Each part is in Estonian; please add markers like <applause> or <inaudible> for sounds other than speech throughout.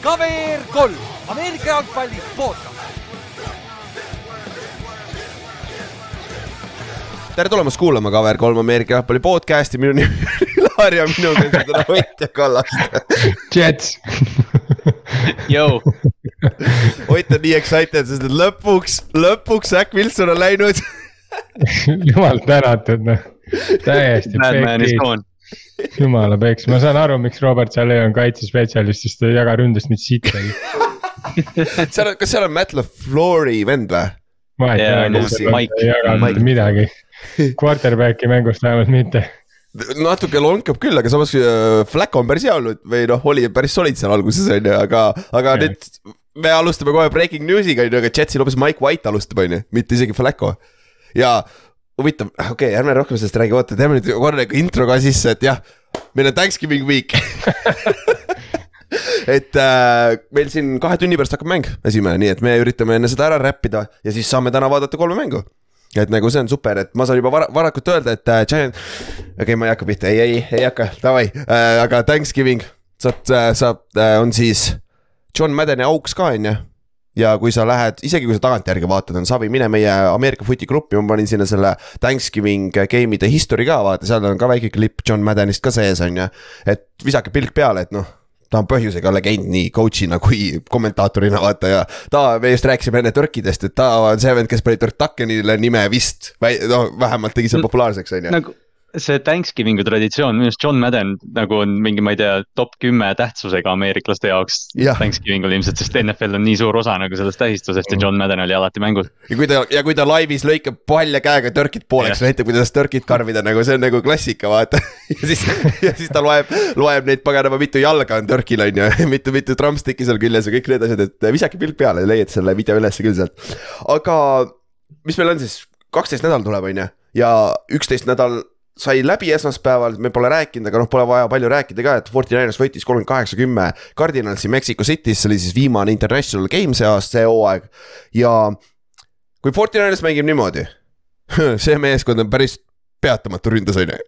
KVR kolm, Ameerika jalgpalli podcast. tere tulemast kuulama KVR3 Ameerika jalgpalli podcast'i, minu nimi on <laughs> Ilar ja minuga on täna Ott ja Kallaste. <laughs> Jets <laughs> Ott on nii excited, sest et lõpuks, lõpuks Zack Wilson on läinud jumal tänatud noh, täiesti Batman is gone. Jumala peks, ma saan aru, miks Robert Saleh on kaitsespetsialist, sest ta ei jaga ründest mitte sittagi. seal on, kas seal on Matt LaFleuri vend või? ma ei tea ei jaga Mike. mitte midagi. Quarterback'i mängust vähemalt mitte. natuke lonkab küll, aga samas äh, Flack on päris hea olnud või noh, oli päris solid seal alguses on ju, aga, aga Jah. nüüd. me alustame kohe breaking news'iga on ju, aga Jetsil hoopis Mike White alustab on ju, mitte isegi Flacco. ja huvitav, okei okay,, ärme rohkem sellest räägi, oota, teeme nüüd korra intro ka sisse, et jah, meil on Thanksgiving week. <laughs> Et äh, meil siin kahe tunni pärast hakkab mäng, esimene, nii et me üritame enne seda ära räppida ja siis saame täna vaadata kolme mängu. et nagu see on super, et ma saan juba vara, varakult öelda, et äh, Giant, okei okay,, ma ei hakka pihta, ei, ei, ei hakka, davai. Äh,, aga Thanksgiving saab äh,, saab äh,, on siis John Maddeni auks ka, on ju ja kui sa lähed, isegi kui sa tagantjärgi vaatad, on savi, mine meie Ameerika footi gruppi, ma panin sinna selle Thanksgiving game'ide history ka, vaata, seal on ka väike klipp John Maddenist ka sees, on ju. et visake pilk peale, et noh, ta on põhjusega legend nii coach'ina kui kommentaatorina vaata ja ta, me just rääkisime enne tõrkidest, et ta on see vend, kes pani Tõrtakenile nime vist, no vähemalt tegi selle populaarseks, on ju. nagu see Thanksgiving'u traditsioon, minu arust John Madden nagu on mingi, ma ei tea, top kümme tähtsusega ameeriklaste jaoks Jah. Thanksgiving'ul ilmselt, sest NFL on nii suur osa nagu sellest tähistusest ja John Madden oli alati mängus. ja kui ta ja kui ta laivis lõikab palja käega tõrkid pooleks, näitab, kuidas tõrkid karmida, nagu see on nagu klassika, vaata. <laughs> ja siis, ja siis ta loeb, loeb neid paganama, mitu jalga on tõrkil, on ju, <laughs> mitu, mitu trumpstick'i seal küljes ja kõik need asjad, et visake pilk peale, leiad selle video ülesse küll sealt. aga mis meil on siis, kaksteist nädal tuleb, on ju, ja üksteist nädal sai läbi esmaspäeval, me pole rääkinud, aga noh, pole vaja palju rääkida ka, et Fortinanders võitis kolmkümmend kaheksa, kümme Cardinalsi Mexico City's, see oli siis viimane international game see aasta, see hooaeg ja kui Fortinanders mängib niimoodi, <laughs> see meeskond on päris peatamatu ründes on ju.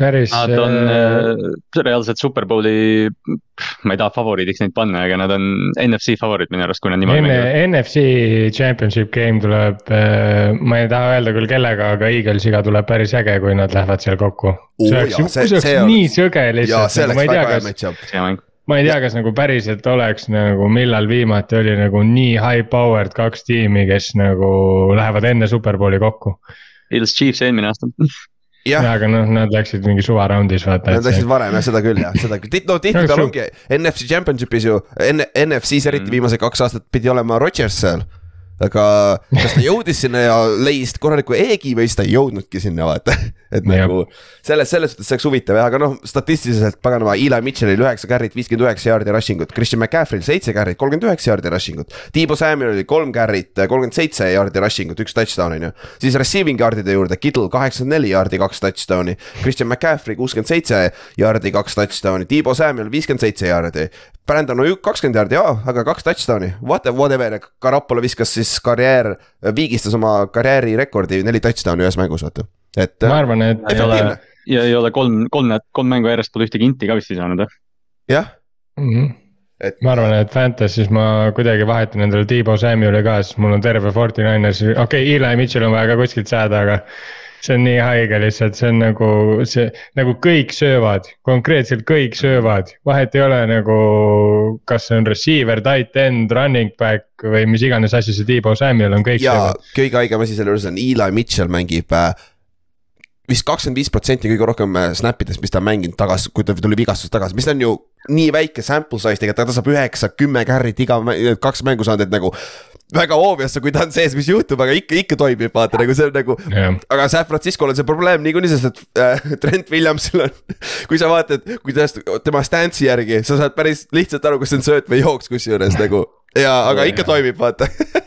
päris. Nad on äh, reaalselt Superbowli, ma ei taha favoriidiks neid panna, aga nad on NFC favoriit minu arust, kui nad niimoodi mängivad. NFC championship game tuleb, ma ei taha öelda küll kellega, aga Eaglesiga tuleb päris äge, kui nad lähevad seal kokku. See oleks see- see oleks see nii sõge lihtsalt nagu ma ei tea, kas, ma ei tea, kas nagu päriselt oleks nagu millal viimati oli nagu nii high powered kaks tiimi, kes nagu lähevad enne superbowli kokku. Eagles Chiefs eelmine aasta. <laughs> jah, aga noh, nad läksid mingi suvaraundis vaata. nad läksid varem jah, seda küll jah, seda küll, no tihtipeale ongi NFC Championship'is ju, NFC-s eriti viimased kaks aastat pidi olema Rodgers seal. Aga kas ta jõudis sinna ja leidis korraliku eegi või siis ta ei jõudnudki sinna vaata, <laughs> et Jah. nagu selles, selles suhtes see oleks huvitav jah, aga noh, statistiliselt paganama, Eli Mitchellil üheksa carry't, viiskümmend üheksa jaardi rushing ut, Christian McCaffrey'l seitse carry't, kolmkümmend üheksa jaardi rushing ut. Tiibo Samuelil kolm carry't, kolmkümmend seitse jaardi rushing ut, üks touchdown on ju. siis receiving yard'ide juurde Kittle kaheksakümmend neli jaardi, kaks touchdown'i, Christian McCaffrey kuuskümmend seitse jaardi, kaks touchdown'i, Tiibo Samuel viiskümmend seitse jaardi. Brandon Ojuk kakskümmend jaardi, aga kaks touchdown'i, what, whatever, Carapolo viskas siis karjäär, viigistas oma karjäärirekordi neli touchdown'i ühes mängus, vaata, et. ma arvan, et ei ole ja ei ole kolm, kolm, kolm mängu järjest pole ühtegi inti ka vist ei saanud või? jah, Mhm. et ma arvan, et Fantasy's ma kuidagi vahetan endale Tiibo Samuel'i ka, sest mul on terve Fortinainers, okei okay,, Eli Mitchell on vaja ka kuskilt saada, aga. See on nii haige lihtsalt, see on nagu see, nagu kõik söövad, konkreetselt kõik söövad, vahet ei ole nagu. kas see on receiver, tight end, running back või mis iganes asju see Tiibo Samuel on, kõik ja söövad. kõige haigem asi selle juures on Eli Mitchell mängib äh, vist kakskümmend viis protsenti kõige rohkem äh, snap idest, mis ta on mänginud tagasi, kui ta tuli vigastusest tagasi, mis on ju nii väike sample size tegelikult, ta saab üheksa, kümme carry't iga, kaks mängu saanud, et nagu väga obvious, kui ta on sees, mis juhtub, aga ikka, ikka toimib, vaata nagu see on nagu jah, aga San Francisco'l on see probleem niikuinii, sest et äh, <laughs> Trent Williamsil on, <laughs> kui sa vaatad, kui tast- tema stance'i järgi, sa saad päris lihtsalt aru, kas see on sööt või jooks kusjuures nagu. ja, aga ikka toimib, vaata <laughs>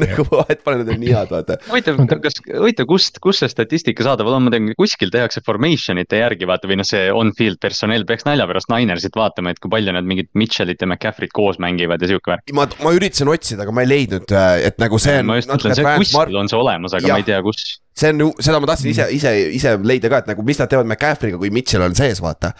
<laughs> nagu vahet pole, need on nii head, vaata. huvitav, kas, huvitav, kust, kust see statistika saadaval on, ma tean, kuskil tehakse formation'ite järgi vaata või noh, see on-field personell peaks nalja pärast Ninersit vaatama, et kui palju nad mingit Mitchellit ja McCaffrey't koos mängivad ja sihuke värk. ma, ma üritasin otsida, aga ma ei leidnud, et nagu see on. ma just mõtlen, see kuskil on see olemas, aga Jah. ma ei tea, kus. See on ju, seda ma tahtsin ise, ise, ise leida ka, et nagu mis nad teevad McCaffrey'ga, kui Mitchell on sees, vaata.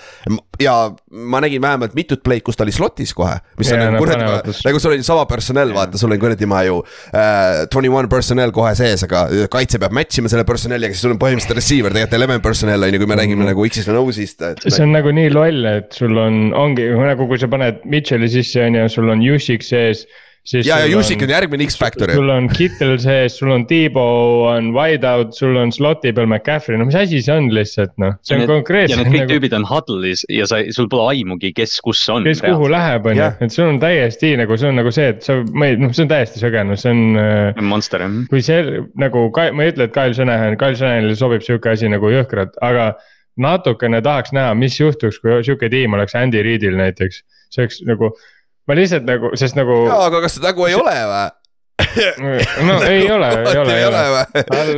ja ma nägin vähemalt mitut play'd, kus ta oli slot'is kohe, mis ja, on nagu kuradi, nagu sul oli sama personell, vaata, sul on kuradi ma ju äh,. Twenty one personnel kohe sees, aga kaitse peab match ima selle personelliga, siis sul on põhimõtteliselt receiver, tegelikult eleven personnel on ju, kui me räägime mm -hmm. nagu X-ist või no-'st. see on nagu nii loll, et sul on, ongi nagu, kui sa paned Mitchell'i sisse, on ju, sul on Jussik sees ja, ja Jussik on järgmine X-Factor sul on Kittel sees, sul on Tiibo on wideout, sul on slot'i peal McCaffrey, no mis asi see on lihtsalt noh, see on konkreetselt. ja need kõik nagu... tüübid on huddle'is ja sa, sul pole aimugi, kes kus on. kes reaalselt. kuhu läheb, on ju, et sul on täiesti nagu, see on nagu see, et sa, ma ei, noh, see on täiesti söge, noh, see on. Äh, monster jah. kui see nagu, ma ei ütle, et Kyle Shanahan, Kyle Shanahanile sobib sihuke asi nagu jõhkralt, aga natukene tahaks näha, mis juhtuks, kui sihuke tiim oleks Andy Reidil näiteks. see oleks nagu ma lihtsalt nagu, sest nagu. jaa, aga kas ta nagu ei ole või? <laughs> no ei ole, ei ole, ei ole, tal,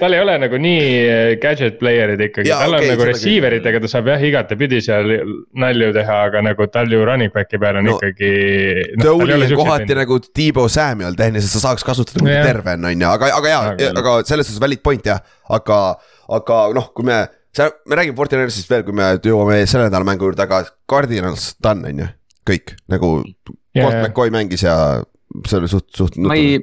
tal ei ole nagu nii eh, gadget player'id ikkagi, tal okay, on nagu receiver itega, ta saab jah igatepidi seal nalju teha, aga nagu tal ju running back'i peal on no, ikkagi no,. ta oli kohati nagu T-Bow Samuel tehniliselt, sa saaks kasutada kui terve on, on ju, aga, aga jaa, aga selles suhtes valid point jah, aga, aga noh, kui me. me räägime Fortinarisist veel, kui me jõuame selle nädala mängu juurde, aga Cardinals done on ju kõik nagu yeah,. Colt McCoy mängis ja see oli suht, suht. ma ei,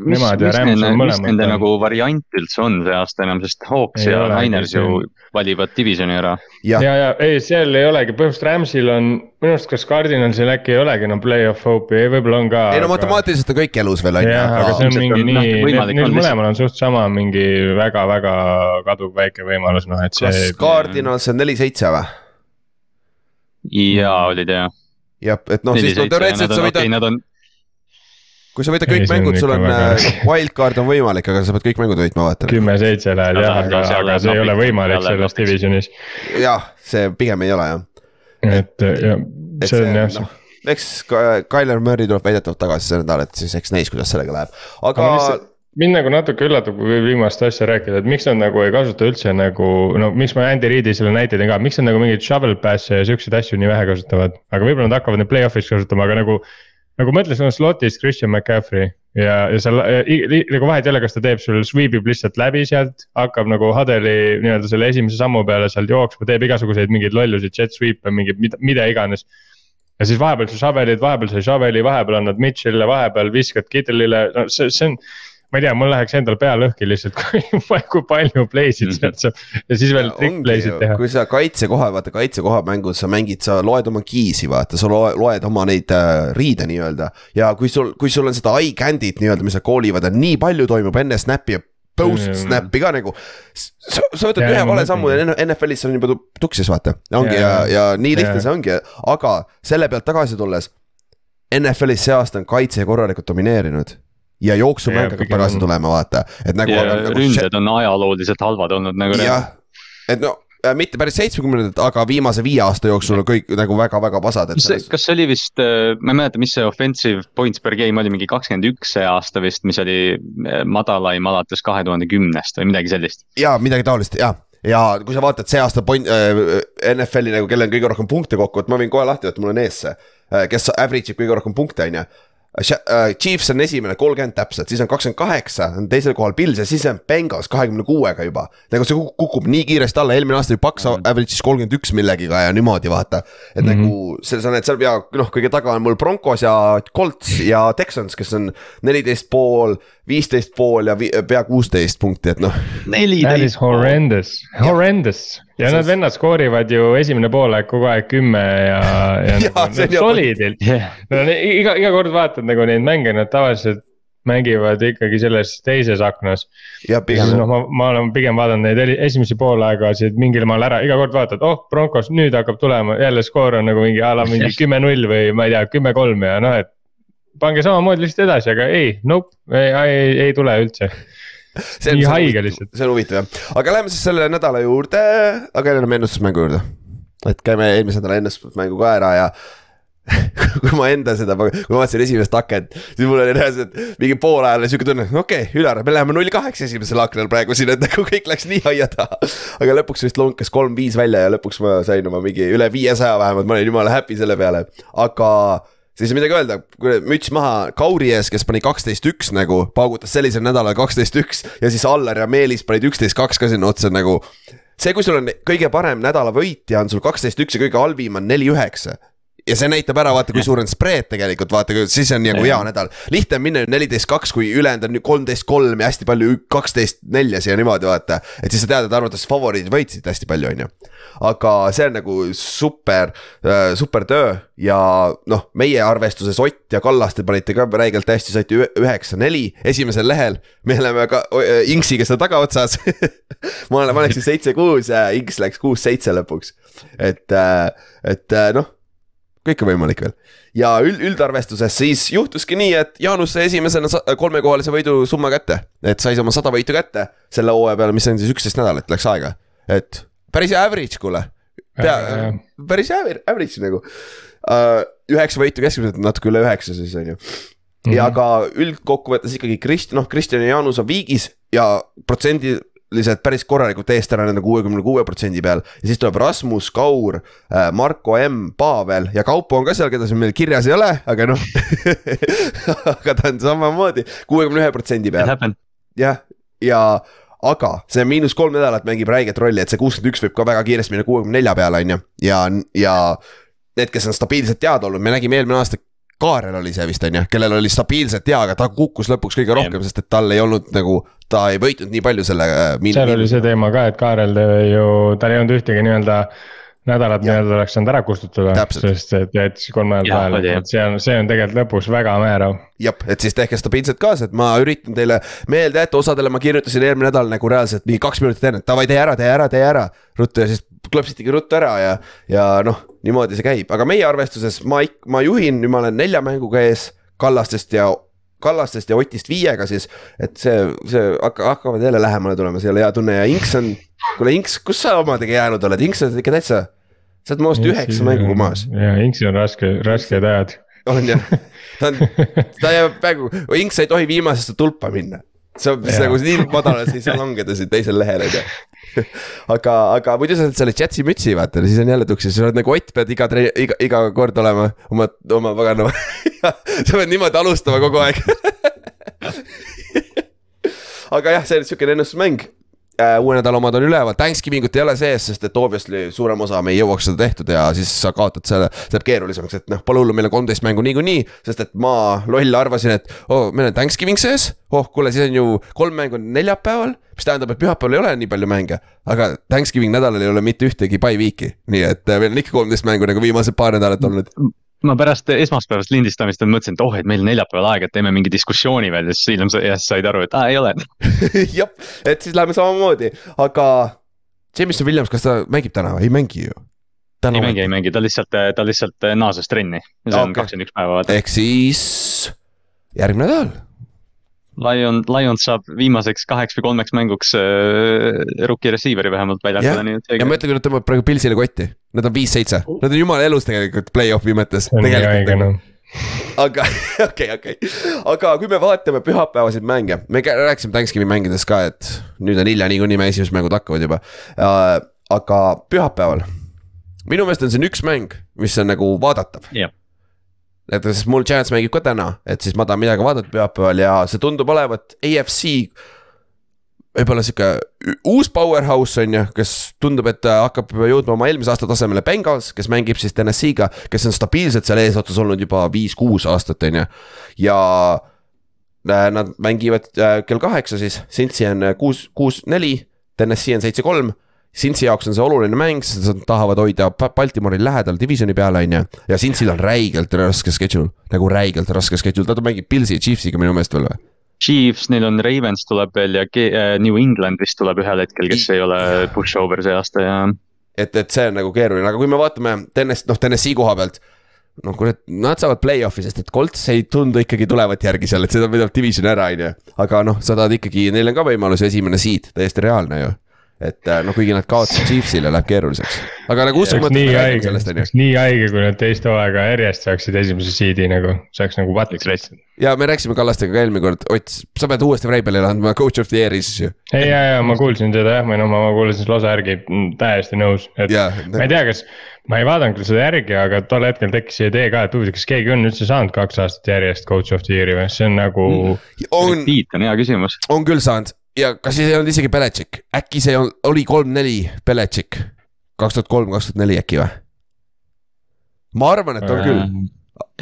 mis, mis nende, mis nende nagu variant üldse on see aasta enam, sest Hawks ei ja Niners ju valivad divisioni ära. ja, ja, ja ei, seal ei olegi, põhimõtteliselt Ramsil on, minu arust kas Cardinalsil äkki ei olegi enam play-off hope'i, võib-olla on ka. ei no aga... matemaatiliselt on kõik elus veel on ju. jah, aga see on mingi nii, neil mõlemal on suht sama mingi väga-väga kaduv väike võimalus, noh et see. kas Cardinals on neli-seitse või? jaa, olid jah jah, et noh, siis no teoreetiliselt sa võidad okay,. On... kui sa võidad kõik ei, mängud, sul on äh, wildcard on võimalik, aga sa pead kõik mängud võitma, vaata. kümme-seitse lähed jah, aga, aga see ei ole võimalik selles divisionis. jah, see pigem ei ole jah. et ja, see on jah no eks Tyler Murry tuleb väidetavalt tagasi see nädal, et siis eks näis, kuidas sellega läheb, aga, aga mind nagu natuke üllatab, kui viimast asja rääkida, et miks nad nagu ei kasuta üldse nagu, no miks ma Andy Reidi selle näite tõin ka, miks nad nagu mingeid shovel pass'e ja siukseid asju nii vähe kasutavad. aga võib-olla nad hakkavad neid play-off'is kasutama, aga nagu, nagu ma ütlesin, on slot'is Christian McCaffrey. ja, ja seal nagu vahet ei ole, kas ta teeb sul sweep ib lihtsalt läbi sealt, hakkab nagu Hadeli nii-öelda selle esimese sammu peale sealt jooksma, teeb igasuguseid mingeid lollusi, jet sweep'e, mingeid mida, mida iganes ja siis vahepeal sa shovel'id, vahepeal sa ei shovel'i, vahepeal annad Mitchell'ile, vahepeal viskad Kittelile, no see, see on ma ei tea, mul läheks endal pea lõhki lihtsalt, <laughs> kui, kui palju play sid sealt saab ja siis veel trick play sid teha. kui sa kaitsekoha, vaata kaitsekoha mängus sa mängid, sa loed oma key'si, vaata, sa loed, oma neid äh, riide nii-öelda. ja kui sul, kui sul on seda eye candy't nii-öelda, mis nad koolivad, et nii palju toimub enne snap'i ja post snap'i ka nagu. sa, sa võtad ühe vale sammu ja NFL-is on juba tuksis, vaata, ongi ja, ja, ja nii lihtne see ongi, aga selle pealt tagasi tulles. NFL-is see aasta on kaitse korralikult domineerinud ja jooksumäng hakkab tagasi on... tulema, vaata, et nagu. Nagu ründed on ajalooliselt halvad olnud nagu. jah, et no äh, mitte päris seitsmekümnendat, aga viimase viie aasta jooksul on kõik nagu väga-väga pasad. mis see, kas see oli vist, äh, ma ei mäleta, mis see offensive points per game oli, mingi kakskümmend üks see aasta vist, mis oli äh, madalaim alates kahe tuhande kümnest või midagi sellist. ja midagi taolist ja ja kui sa vaatad see aasta point äh,, NFL-i nagu, kellel on kõige rohkem punkte kokku, et ma võin kohe lahti võtta, mul on ees see kes average ib kõige rohkem punkte, on ju Chiefs on esimene, kolmkümmend täpselt, siis on kakskümmend kaheksa, on teisel kohal Pils ja siis on Bengals kahekümne kuuega juba. nagu see kukub nii kiiresti alla, eelmine aasta oli Paks mm -hmm. average'is kolmkümmend üks millegiga ja niimoodi vaata. et mm -hmm. nagu selles on, et seal ja noh, kõige taga on mul Broncos ja Colts ja Texans, kes on neliteist pool, viisteist pool ja pea kuusteist punkti, et noh. That is horrendous, horrendous ja nad vennad skoorivad ju esimene poolaeg kogu aeg kümme ja, <laughs> ja, ja nagu solidil yeah.. no iga, iga kord vaatad nagu neid mänge, nad tavaliselt mängivad ikkagi selles teises aknas. ja pigem. noh, ma, ma olen pigem vaadanud neid esimesi poolaegasid mingil maal ära, iga kord vaatad, oh Broncos nüüd hakkab tulema, jälle skoor on nagu mingi a la mingi <laughs> kümme-null või ma ei tea, kümme-kolm ja noh, et. Pange samamoodi lihtsalt edasi, aga ei, nope, ei, ei, ei tule üldse see on, nii haige lihtsalt. see on huvitav jah, aga lähme siis selle nädala juurde, aga enam ennustusmängu juurde. et käime eelmise nädala ennustusmängu ka ära ja <laughs> kui ma enda seda, kui ma vaatasin esimest akent, siis mul oli reaalselt mingi pool ajal sihuke tunne, okei okay,, Ülar, me läheme null kaheksa esimesel aknal praegu siin, et nagu kõik läks nii aia taha. aga lõpuks vist lonkas kolm-viis välja ja lõpuks ma sain oma mingi üle viiesaja vähemalt, ma olin jumala happy selle peale, aga siis ei midagi öelda, müts maha Kauri ees, kes pani kaksteist üks nagu, paugutas sellisel nädalal kaksteist üks ja siis Allar ja Meelis panid üksteist kaks ka sinna otsa nagu. see, kui sul on kõige parem nädala võitja on sul kaksteist üks ja kõige halvim on neli üheksa ja see näitab ära, vaata, kui suur on spreed tegelikult, vaata, siis on nagu hea nädal. lihtne on minna neliteist kaks, kui ülejäänud on kolmteist kolm ja hästi palju kaksteist neljas ja niimoodi vaata. et siis sa tead, et arvates favoriidid võitsid hästi palju, on ju. aga see on nagu super äh,, super töö ja noh, meie arvestuses Ott ja Kallaste panite ka räigelt hästi, saite üheksa-neli esimesel lehel. me oleme ka äh, Inksiga seal tagaotsas <laughs> ma olen, ma läksin seitse-kuus ja Inks läks kuus-seitse lõpuks. et, äh, et noh kõik on võimalik veel. ja üld, üldarvestuses siis juhtuski nii, et Jaanus sai esimesena kolmekohalise võidu summa kätte. et sai oma sada võitu kätte selle hooaja peale, mis on siis üksteist nädalat läks aega. et päris average, kuule. pea, päris average nagu uh,. üheksa võitu keskmiselt, natuke üle üheksa siis on ju. ja mhm. ka üldkokkuvõttes ikkagi Krist-, noh, Kristjan ja Jaanus on viigis ja protsendi lihtsalt päris korralikult eest ära nende kuuekümne kuue protsendi peal. ja siis tuleb Rasmus Kaur, äh, Marko M, Pavel ja Kaupo on ka seal, keda siin meil kirjas ei ole, aga noh <laughs> aga ta on samamoodi kuuekümne ühe protsendi peal. jah, ja aga see miinus kolm nädalat mängib räiget rolli, et see kuuskümmend üks võib ka väga kiiresti minna kuuekümne nelja peale, on ju, ja, ja need, kes on stabiilselt teada olnud, me nägime eelmine aasta Kaarel oli see vist on ju, kellel oli stabiilselt hea, aga ta kukkus lõpuks kõige rohkem, sest et tal ei olnud nagu, ta ei võitnud nii palju selle äh, min-. seal oli see teema ka, et Kaarel ju, tal ei olnud ühtegi nii-öelda nädalat nii-öelda oleks saanud ära kustutada, sest et jättis kolm nädalat vahele, et see on, see on tegelikult lõpus väga määrav. jah, et siis tehke stabiilselt kaasa, et ma üritan teile meelde jätta, osadele ma kirjutasin eelmine nädal nagu reaalselt mingi kaks minutit enne, et davai, tee ära, tee ära, tee ära. ruttu ja siis klõpsitigi ruttu ära ja, ja noh, niimoodi see käib, aga meie arvestuses ma, ma juhin, nüüd ma olen nelja mänguga ees Kallastest ja Kallastest ja Otist viiega siis. et see, see hakka, hakkavad jälle lähemale tulema, see ei ole hea tunne ja Inks on, kuule Inks, kus sa omadega jäänud oled, Inks on ikka täitsa. sa oled maast üheksa mänguga maas. ja Inksil on raske, rasked ajad. on jah, ta on, ta jääb praegu, Inks ei tohi viimasesse tulpa minna see on nagu nii madalal, sa ei saa langeda siin teisel lehel, on ju. <laughs> aga, aga muidu sa saad selle Jetsi mütsi vaata, siis on jälle tuksis, sa oled nagu Ott pead iga, iga, iga kord olema oma, oma paganama <laughs> sa pead niimoodi alustama kogu aeg. <laughs> Aga jah, see on siukene ennustusmäng uue nädala omad on üleval, Thanksgivingut ei ole sees, sest et obviously suurem osa me ei jõuaks seda tehtud ja siis sa kaotad selle, see läheb keerulisemaks, et noh, pole hullu, meil on kolmteist mängu niikuinii. sest et ma loll arvasin, et oh, meil on Thanksgiving sees, oh kuule, siis on ju kolm mängu on neljapäeval. mis tähendab, et pühapäeval ei ole nii palju mänge, aga Thanksgiving nädalal ei ole mitte ühtegi by week'i, nii et äh, meil on ikka kolmteist mängu nagu viimased paar nädalat olnud ma pärast esmaspäevast lindistamist mõtlesin, et oh, et meil neljapäeval aega, et teeme mingi diskussiooni veel ja siis hiljem said aru, et aa, ei ole. <laughs> Jah, et siis läheme samamoodi, aga Jameson Williams, kas ta mängib täna või? Ei mängi ju? Ei mängi, ei mängi, ta lihtsalt, ta lihtsalt naases trenni, see on kakskümmend üks päeva. ehk siis järgmine nädal Lion, Lions saab viimaseks kaheks või kolmeks mänguks äh, rookie receiver'i vähemalt väljakule, nii et. ja ma ütlen, kui nad tõmbavad praegu Pilsile kotti, nad on viis-seitse, nad on jumala elus tegelikult play-off'i mõttes. Nagu. aga <laughs> okei, okei, aga kui me vaatame pühapäevaseid mänge, me rääkisime Thanksgiving mängidest ka, et nüüd on hilja niikuinii, meie esimesed mängud hakkavad juba uh,. aga pühapäeval, minu meelest on siin üks mäng, mis on nagu vaadatav yeah et sest mul Giants mängib ka täna, et siis ma tahan midagi vaadata pühapäeval ja see tundub olevat AFC. võib-olla sihuke uus powerhouse on ju, kes tundub, et hakkab jõudma oma eelmise aasta tasemele Bengals, kes mängib siis TNS-iga, kes on stabiilselt seal eesotsas olnud juba viis-kuus aastat, on ju. ja äh, nad mängivad äh, kell kaheksa siis, Cincy on äh, kuus, kuus-neli, TNS-i on seitse-kolm Cincy jaoks on see oluline mäng, sest nad tahavad hoida Baltimoori lähedal divisioni peale, on ju. ja Cincyl on räigelt raske schedule, nagu räigelt raske schedule, ta mängib Pilsi ja Chiefsiga minu meelest veel või? Chiefs, neil on Ravens tuleb veel ja äh, New England vist tuleb ühel hetkel, kes ei ole push-over see aasta ja. et, et see on nagu keeruline, aga kui me vaatame TNS, noh TNS-i koha pealt noh, kuule, nad saavad play-off'i, sest et Colts ei tundu ikkagi tulevat järgi seal, et seda võidab division ära, on ju. aga noh, sa tahad ikkagi, neil on ka võimalus esimene seed, täiesti reaalne ju et äh, noh, kuigi nad kaotasid Chiefsile, läheb keeruliseks. aga nagu uskumatu, et me räägime sellest, on ju. nii haige, kui nad teist hooaega järjest saaksid esimese seed'i nagu, see oleks nagu what lihtsalt. ja me rääkisime Kallastega ka eelmine kord, Ott, sa pead uuesti Vreibelile andma coach of the year'i siis ju. ei, ja, ja ma kuulsin seda jah, või no ma kuulasin selle osa järgi, mm, täiesti nõus, et ja, ma ei tea, kas ma ei vaadanud küll seda järgi, aga tol hetkel tekkis see idee ka, et huvitav, kas keegi on üldse saanud kaks aastat järjest coach of the year'i või, see on nagu mm.. on, Tiit on hea küsimus. on küll saanud ja kas siis ei olnud isegi Beletšik, äkki see on, oli kolm-neli Beletšik, kaks tuhat kolm, kaks tuhat neli äkki või? ma arvan, et on küll,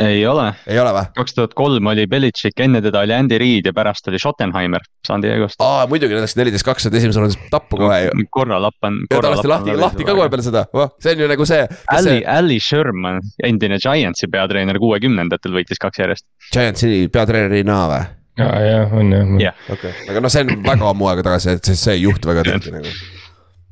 ei ole, ei ole või? kaks tuhat kolm oli Belichik, enne teda oli Andy Reid ja pärast oli Schottenheimer San Diego'st. aa, muidugi nad läksid neliteist, kakssada esimesel rundis tappu kohe ju. korra lappan. ja ta lasti lahti, lahti ka kohe peale seda, see on ju nagu see. Ali, Ali Sherman, endine Giantsi peatreener kuuekümnendatel võitis kaks järjest. Giantsi peatreenerina või? ja, jah, on jah Jah. okei okay., aga noh, see on väga ammu aega tagasi, et see, see ei juhtu väga tihti nagu.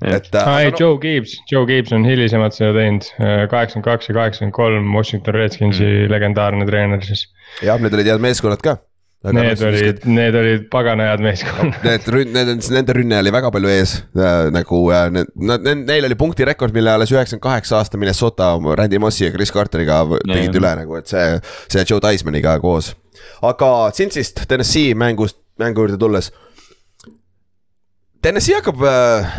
et aa ei, äh, no, Joe Gibbs, Joe Gibbs on hilisemalt seda teinud, kaheksakümmend kaks ja kaheksakümmend kolm Washington Redskinsi mm. legendaarne treener siis. jah, need olid head meeskonnad ka. Need olid, need olid pagana head meeskonnad. <laughs> Need rünn-, need on, nende rünne oli väga palju ees äh, nagu äh, need, nad, neil oli punktirekord, mille alles üheksakümmend kaheksa aasta Minnesota Randy Mossi ja Chris Carteriga tegid jah. üle nagu, et see, see Joe Theismanniga koos. aga Cincy'st Tennessee mängust, mängu juurde tulles. Tennessee hakkab äh,,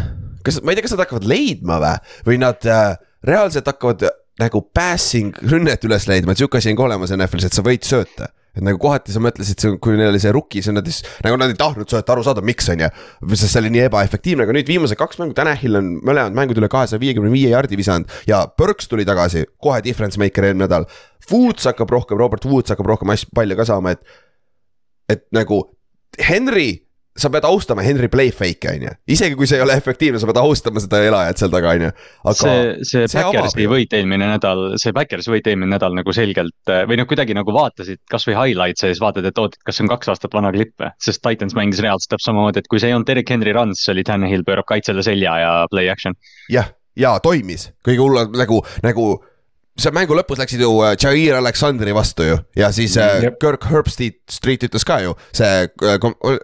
kas, ma ei tea, kas nad hakkavad leidma või, või nad äh, reaalselt hakkavad nagu passing rünnet üles leidma, et sihuke asi on ka olemas NFL-is, et sa võid sööta et nagu kohati sa mõtlesid, kui neil oli see rookie, siis nad siis nagu nad ei tahtnud sööta, aru saada, miks on ju. sest see oli nii ebaefektiivne, aga nüüd viimased kaks mängu, Tanahil on mõlemad mängud üle kahesaja viiekümne viie jardi visanud ja Burks tuli tagasi, kohe difference maker eelmine nädal. Woods hakkab rohkem, Robert Woods hakkab rohkem asju palle ka saama, et, et nagu Henry sa pead austama Henry play fake'e on ju, isegi kui see ei ole efektiivne, sa pead austama seda elajat seal taga on ju. see, see see Backersi võit eelmine nädal, see Backersi võit eelmine nädal nagu selgelt või noh, kuidagi nagu vaatasid kasvõi highlights'e ja siis vaatad, et oot, et kas see on kaks aastat vana klipp või. sest Titans mängis reaalselt täpselt samamoodi, et kui see ei olnud Derek Henry run, siis oli Tanel pöörab kaitsele selja ja play action. jah, ja toimis, kõige hullem nagu, nagu see mängu lõpus läksid ju äh, Jair Aleksandri vastu ju ja siis äh, Jep. Kirk Herbstreit Street ütles ka ju see äh,,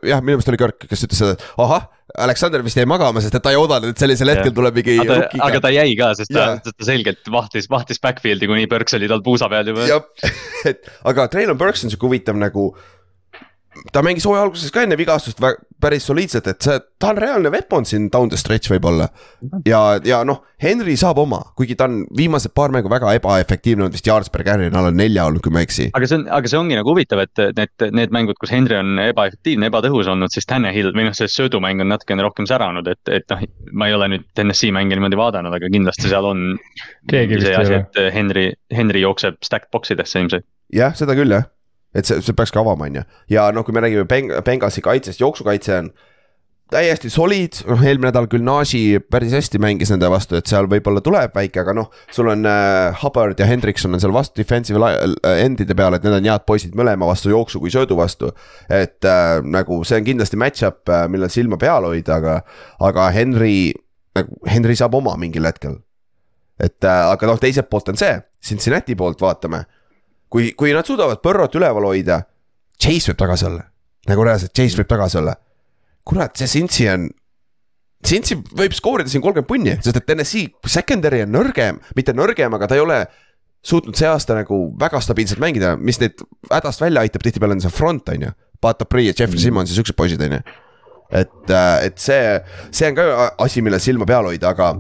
jah, minu meelest oli Kirk, kes ütles seda, ahah, Aleksander vist jäi magama, sest et ta ei oodanud, et sellisel hetkel tuleb mingi aga ta, jäi ka, sest ta ta selgelt vahtis, vahtis backfield'i, kuni Burks oli tal puusa peal juba. jah, <laughs> et aga Traylon Burks on sihuke huvitav nagu. Ta mängis hooaja alguses ka enne vigastust päris soliidselt, et see, ta on reaalne weapon siin down the stretch võib-olla. ja, ja noh, Henry saab oma, kuigi ta on viimased paar mängu väga ebaefektiivne olnud vist yards per carry on alla nelja olnud, kui ma ei eksi. aga see on, aga see ongi nagu huvitav, et need, need mängud, kus Henry on ebaefektiivne, ebatõhus olnud, siis Tanahil või noh, see söödumäng on natukene rohkem säranud, et, et noh, ma ei ole nüüd TNS-i mänge niimoodi vaadanud, aga kindlasti seal on see asi, et Henry, Henry jookseb stack box idesse ilmselt. jah, seda küll jah, et see, see peaks ka avama, on ju, ja noh, kui me räägime Beng-, Benghazi kaitsest, jooksukaitse on täiesti soliid, noh eelmine nädal küll Naji päris hästi mängis nende vastu, et seal võib-olla tuleb väike, aga noh, sul on äh, Hubbard ja Hendrikson on seal vastu defensive äh, endide peal, et need on head poisid mõlema vastu jooksu kui söödu vastu. et äh, nagu see on kindlasti match-up, millel silma peal hoida, aga, aga Henry, nagu Henry saab oma mingil hetkel. et äh, aga noh, teiselt poolt on see, Cincinnati poolt vaatame kui, kui nad suudavad Põrrot üleval hoida, Chase võib tagasi olla. nagu reaalselt, Chase võib tagasi olla. kurat, see Cincy on, Cincy võib skoorida siin kolmkümmend punni, sest et NSC secondary on nõrgem, mitte nõrgem, aga ta ei ole suutnud see aasta nagu väga stabiilselt mängida, mis neid hädast välja aitab, tihtipeale on see front, on ju. Bata Prii ja Jeffrey Simmons ja siuksed poisid, on ju. et, et see, see on ka asi, millel silma peal hoida, aga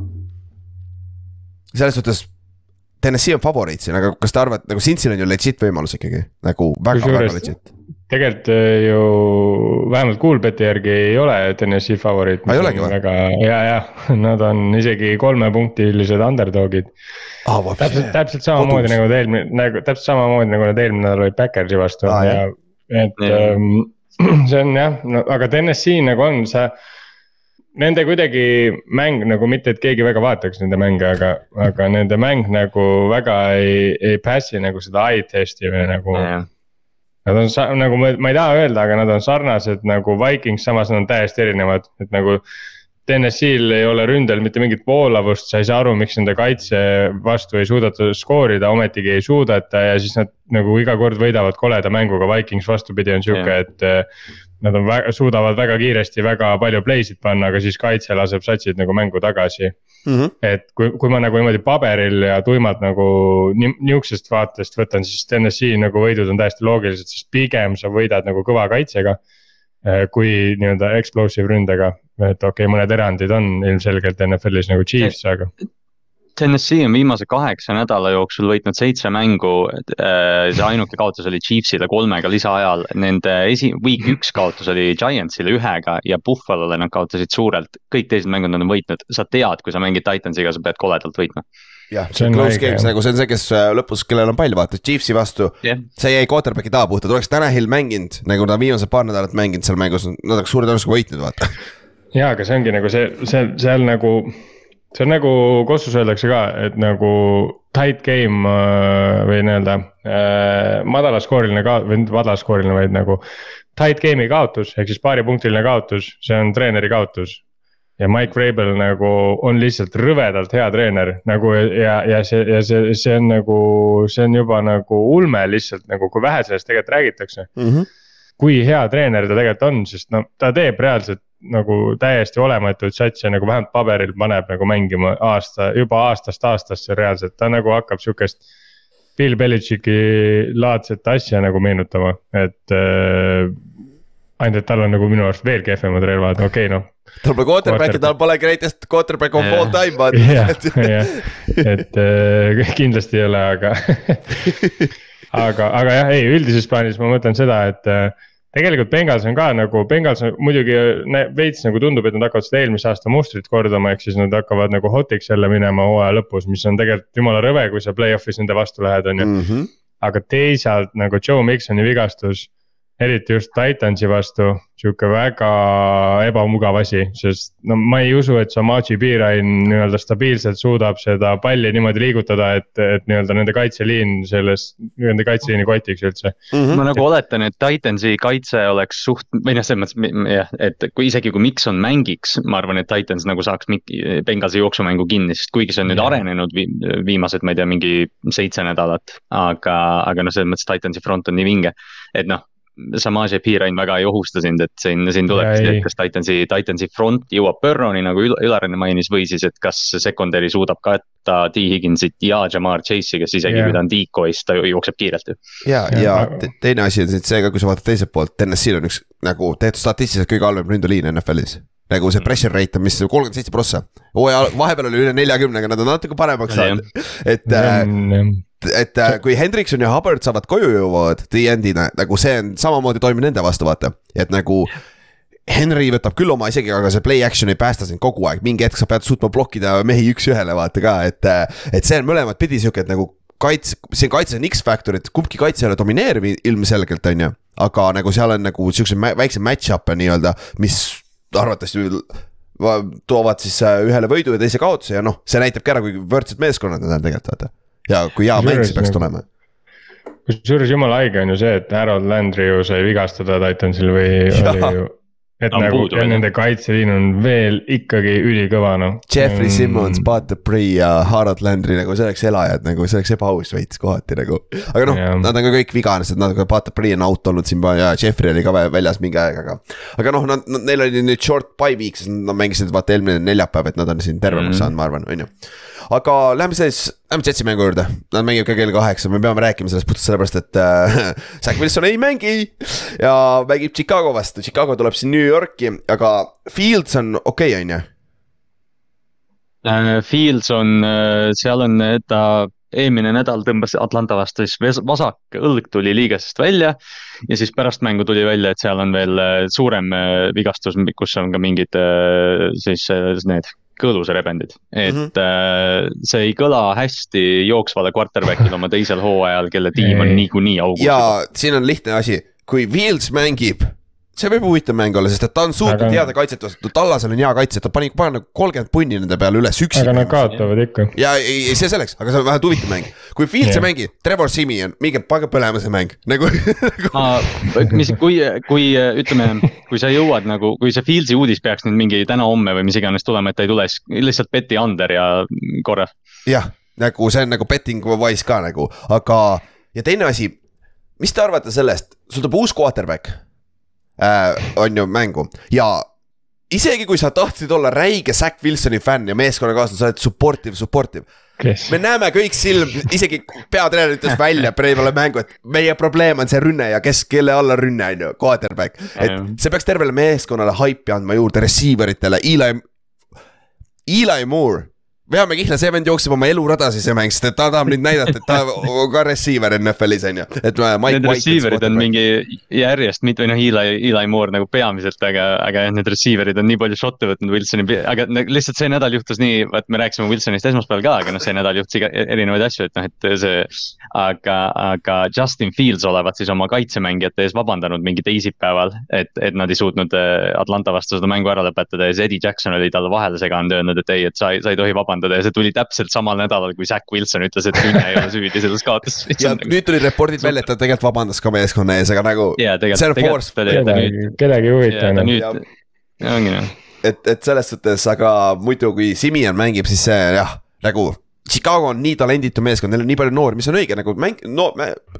selles suhtes Tennessee on favoriit siin, aga kas te arvate, nagu Cincy'l on ju legit võimalus ikkagi nagu väga-väga Kusjuures- legit. tegelikult äh, ju vähemalt Coolbeti järgi ei ole TNS-i favoriit. Ei olegi või? väga ja, ja nad on isegi kolmepunktilised underdog'id. täpselt, täpselt samamoodi Kodus. nagu ta eelmine, nagu täpselt samamoodi nagu nad eelmine nädal olid Backersi vastu Aa, ja et Jah. ähm, <clears throat> see on jah, no aga TNS-i nagu on, sa. Nende kuidagi mäng nagu mitte, et keegi väga vaataks nende mänge, aga, aga nende mäng nagu väga ei, ei pass'i nagu seda eye test'i või nagu. Nad on nagu ma, ma ei taha öelda, aga nad on sarnased nagu Vikings, samas nad on täiesti erinevad, et nagu. TNS-il ei ole ründel mitte mingit voolavust, sa ei saa aru, miks nende kaitse vastu ei suudeta skoorida, ometigi ei suudeta ja siis nad nagu iga kord võidavad koleda mänguga, Vikings vastupidi on sihuke, et eh, Nad on väga, suudavad väga kiiresti väga palju play sid panna, aga siis kaitse laseb satsid nagu mängu tagasi Mm -hmm. et kui, kui ma nagu niimoodi paberil ja tuimalt nagu ni- nihukesest vaatest võtan, siis TNS-i nagu võidud on täiesti loogilised, sest pigem sa võidad nagu kõva kaitsega. kui nii-öelda explosive ründega, et okei okay,, mõned erandid on ilmselgelt NFL-is nagu Chiefs, aga Tennessee on viimase kaheksa nädala jooksul võitnud seitse mängu. see ainuke kaotus oli Chiefsile kolmega lisaajal, nende esi-, week üks kaotus oli Giantsile ühega ja Buffalo'le nad kaotasid suurelt. kõik teised mängud nad on võitnud, sa tead, kui sa mängid Titansiga, sa pead koledalt võitma. Jah, see on close games nagu see on see, kes äh, lõpus, kellel on pall, vaata, Chiefsi vastu. Yeah.. see jäi quarterback'i taha puhtalt, oleks Tanahil mänginud, nagu ta viimased paar nädalat mänginud seal mängus, nad oleks suure tõenäosusega võitnud, vaata. <laughs> ja, aga see ongi nagu see, see, seal nagu see on nagu Kossus öeldakse ka, et nagu tight game äh, või nii-öelda äh, madalaskooriline ka- või mitte madalaskooriline, vaid nagu. Tight game'i kaotus ehk siis paaripunktiline kaotus, see on treeneri kaotus. ja Mike Vrabel nagu on lihtsalt rõvedalt hea treener nagu ja, ja see, ja see, see on nagu, see on juba nagu ulme lihtsalt nagu, kui vähe sellest tegelikult räägitakse mm. -hmm. kui hea treener ta tegelikult on, sest no ta teeb reaalselt nagu täiesti olematuid satse nagu vähemalt paberil paneb nagu mängima aasta, juba aastast aastasse reaalselt, ta nagu hakkab sihukest. Bill Belichicki laadset asja nagu meenutama, et äh, ainult, et tal on nagu minu arust veel kehvemad relvad, okei okay, noh. tal pole quarterback'i, tal pole greatest quarterback of all time vaata. jah, <laughs> jah, et äh, kindlasti ei ole, aga <laughs> aga, aga jah, ei üldises plaanis ma mõtlen seda, et äh, tegelikult Bengals on ka nagu, Bengals on muidugi veits nagu tundub, et nad hakkavad seda eelmise aasta mustrit kordama, ehk siis nad hakkavad nagu hot'iks jälle minema hooaja lõpus, mis on tegelikult jumala rõve, kui sa play-off'is nende vastu lähed, on ju. -hmm. aga teisalt nagu Joe Miksoni vigastus eriti just Titansi vastu, sihuke väga ebamugav asi, sest no ma ei usu, et Samaji Piirain nii-öelda stabiilselt suudab seda palli niimoodi liigutada, et, et nii-öelda nende kaitseliin selles, nende kaitseliini kotiks üldse mm. -hmm. ma nagu oletan, et Titansi kaitse oleks suht, või noh, selles mõttes jah, et kui isegi kui Mikson mängiks, ma arvan, et Titans nagu saaks Benghazi jooksumängu kinni, sest kuigi see on nüüd yeah. arenenud vi viimased, ma ei tea, mingi seitse nädalat. aga, aga noh, selles mõttes Titansi front on nii vinge, et noh Samaje Piirain väga ei ohusta sind, et siin, siin tulebki, et kas Titansi, Titansi front jõuab Burrowni nagu Ülar enne mainis või siis, et kas secondary suudab katta T Higginsit ja Jamar Chase'i, kes isegi yeah. kui ta on decoy's, ta jookseb kiirelt ju. ja, ja teine asi on see ka, kui sa vaatad teiselt poolt, TNS-il on üks nagu tehtud statistiliselt kõige halvem ründuliin NFL-is nagu see pressure rate on, mis kolmkümmend seitse prossa. hooaja <laughs> vahepeal oli üle neljakümnega, nad on natuke paremaks saanud, et äh, et äh, kui Hendrikson ja Hubbard saavad koju jõuavad the end'ina, nagu see on samamoodi toimib nende vastu, vaata, et nagu. Henry võtab küll oma isegi, aga see play action ei päästa sind kogu aeg, mingi hetk sa pead suutma blokkida mehi üks-ühele vaata ka, et. Äh, et see on mõlemat pidi sihuke, et nagu kaitse, siin kaitses on X-faktor, et kumbki kaitse ei ole domineeriv ilmselgelt, on ju. aga nagu seal on nagu siukseid väikseid match-up'e nii-öelda, mis arvatavasti toovad siis äh, ühele võidu ja teise kaotuse ja noh, see näitabki ära, kui võrdsed meeskonnad nad on tegelikult vaata ja kui hea mäng see peaks tulema. kusjuures jumala haige on ju see, et Harold Landry ju sai vigastada Titansil või <laughs> ja. oli ju et on nagu puudu, nende kaitseliin on veel ikkagi ülikõva noh. Jeffrey mm. Simmons, Pat Dupree ja Harold Landry nagu see oleks elajad nagu see oleks ebaaus veits kohati nagu. aga noh, nad on ka kõik vigased, nad, Pat Dupree on out olnud siin ja Jeffrey oli ka väljas mingi aeg, aga. aga noh, nad, neil oli nüüd short bye week, sest nad mängisid vaata eelmine neljapäev, et nad on siin tervemaks mm. saanud, ma arvan, on ju aga lähme siis, lähme Jetsi mängu juurde, nad mängivad ka kell kaheksa, me peame rääkima sellest puhtalt sellepärast, et äh, <laughs> Zack Wilson ei mängi. ja mängib Chicago vastu, Chicago tuleb siin New Yorki, aga Fields on okei okay,, on ju? Äh, Fields on, äh, seal on ta eelmine nädal tõmbas Atlanta vastu, siis vasak õlg tuli liigesest välja. ja siis pärast mängu tuli välja, et seal on veel äh, suurem vigastus, kus on ka mingid siis need kõõluserebendid, et mm -hmm. see ei kõla hästi jooksvale quarterback'ile oma teisel hooajal, kelle tiim on niikuinii augus. ja siin on lihtne asi, kui Fields mängib see võib huvitav mäng olla, sest et ta on suutnud aga... heade kaitset vastu, Tallasel on hea kaitse, ta pani, pani nagu kolmkümmend punni nende peale üles üksi. aga nad kaotavad ikka. ja ei, see selleks, aga see on vähemalt huvitav mäng. kui Fields yeah. ei mängi, Trevor Simeon, minge pange põlema see mäng, nagu mis, kui, kui ütleme, kui sa jõuad nagu, kui see Fieldsi uudis peaks nüüd mingi täna-homme või mis iganes tulema, et ta ei tule, siis lihtsalt beti under ja korra. jah, nagu see on nagu betting wise ka nagu, aga ja teine asi, mis te arvate sellest, sul tuleb uus quarterback äh, on ju mängu ja isegi kui sa tahtsid olla räige Zack Wilsoni fänn ja meeskonnakaaslane, sa oled supportive, supportive. me näeme kõik silm, isegi peatreener ütles <laughs> välja peale mängu, et meie probleem on see rünne ja kes, kelle all on rünne, on ju, quarterback. et see peaks tervele meeskonnale haipi andma juurde, receiver itele, Eli. Eli Moore veame kihla, see vend jookseb oma elurada siis see mäng, sest et ta tahab nüüd näidata, et ta <laughs> on ka receiver NFL-is on ju, et Need receiver'id on mingi järjest mitte või noh, Eli, Eli Moore nagu peamiselt, aga, aga jah, need receiver'id on nii palju šotte võtnud Wilsoni, aga lihtsalt see nädal juhtus nii, vaat me rääkisime Wilsonist esmaspäeval ka, aga noh, see nädal juhtus iga erinevaid asju, et noh, et see. aga, aga Justin Fields olevat siis oma kaitsemängijate ees vabandanud mingi teisipäeval, et, et nad ei suutnud äh, Atlanta vastu seda mängu ära lõpetada ja siis Eddie Jackson oli talle vahele seganud, öelnud, et ei, et sa sa ei tohi vabandada ja see tuli täpselt samal nädalal, kui Zack Wilson ütles, et Rünne ei ole süüdi selles kaotuses. <laughs> ja nüüd tulid reportid välja, et ta tegelikult vabandas ka meeskonna ees, aga nagu nüüd kedagi, ei ja huvita ta enam. nüüd Ja-, ongi noh, et, et selles suhtes, aga muidu, kui Simeon mängib, siis see jah, nagu. Chicago on nii talenditu meeskond, neil on nii palju noori, mis on õige nagu mäng, no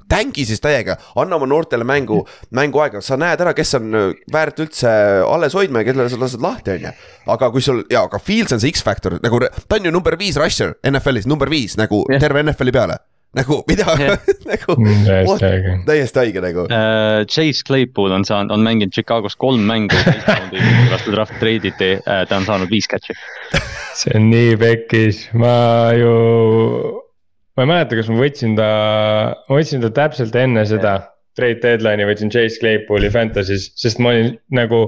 tängi siis täiega, anna oma noortele mängu, mänguaega, sa näed ära, kes on äh, väärt üldse alles hoidma ja kellele sa lased lahti, on ju. aga kui sul ja, aga Fields on see X-faktor nagu ta on ju number viis rusher NFL-is, number viis nagu Jah. terve NFL-i peale. Nagu mida <laughs> nagu Mm, täiesti haige nagu. Äh, Chase Claypool on saanud, on mänginud Chicagos kolm mängu, <laughs> vastu draft treiditi, ta on saanud viis catch'i. <laughs> see on nii pekkis, ma ju, ma ei mäleta, kas ma võtsin ta, ma võtsin ta täpselt enne seda trade deadline'i võtsin Chase Claypooli Fantasy's, sest ma olin nagu.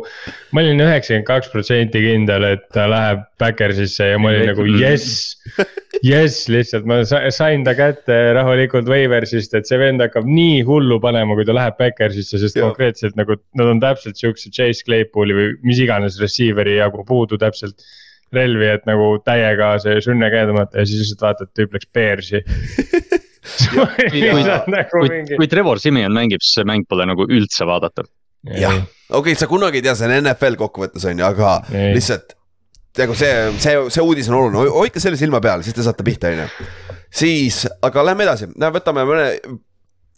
ma olin üheksakümmend kaks protsenti kindel, et ta läheb Backersisse ja ma olin nagu jess. jess, lihtsalt ma sa- sain ta kätte rahulikult Waiversist, et see vend hakkab nii hullu panema, kui ta läheb Backersisse, sest Jah. konkreetselt nagu nad on täpselt siukse Chase Claypooli või mis iganes receiver'i jagu puudu täpselt relvi, et nagu täiega see sünne käe tõmmata ja siis lihtsalt vaatad, tüüp läks Bearsi. <laughs> <laughs> nagu kui mingi,. kui Trevor Simeon mängib, siis see mäng pole nagu üldse vaadatav. jah, okei okay,, sa kunagi ei tea, see on NFL kokkuvõttes on ju, aga Ei. lihtsalt. nagu see, see, see uudis on oluline, hoidke selle silma peal, siis te saate pihta, on ju. siis, aga lähme edasi, võtame mõne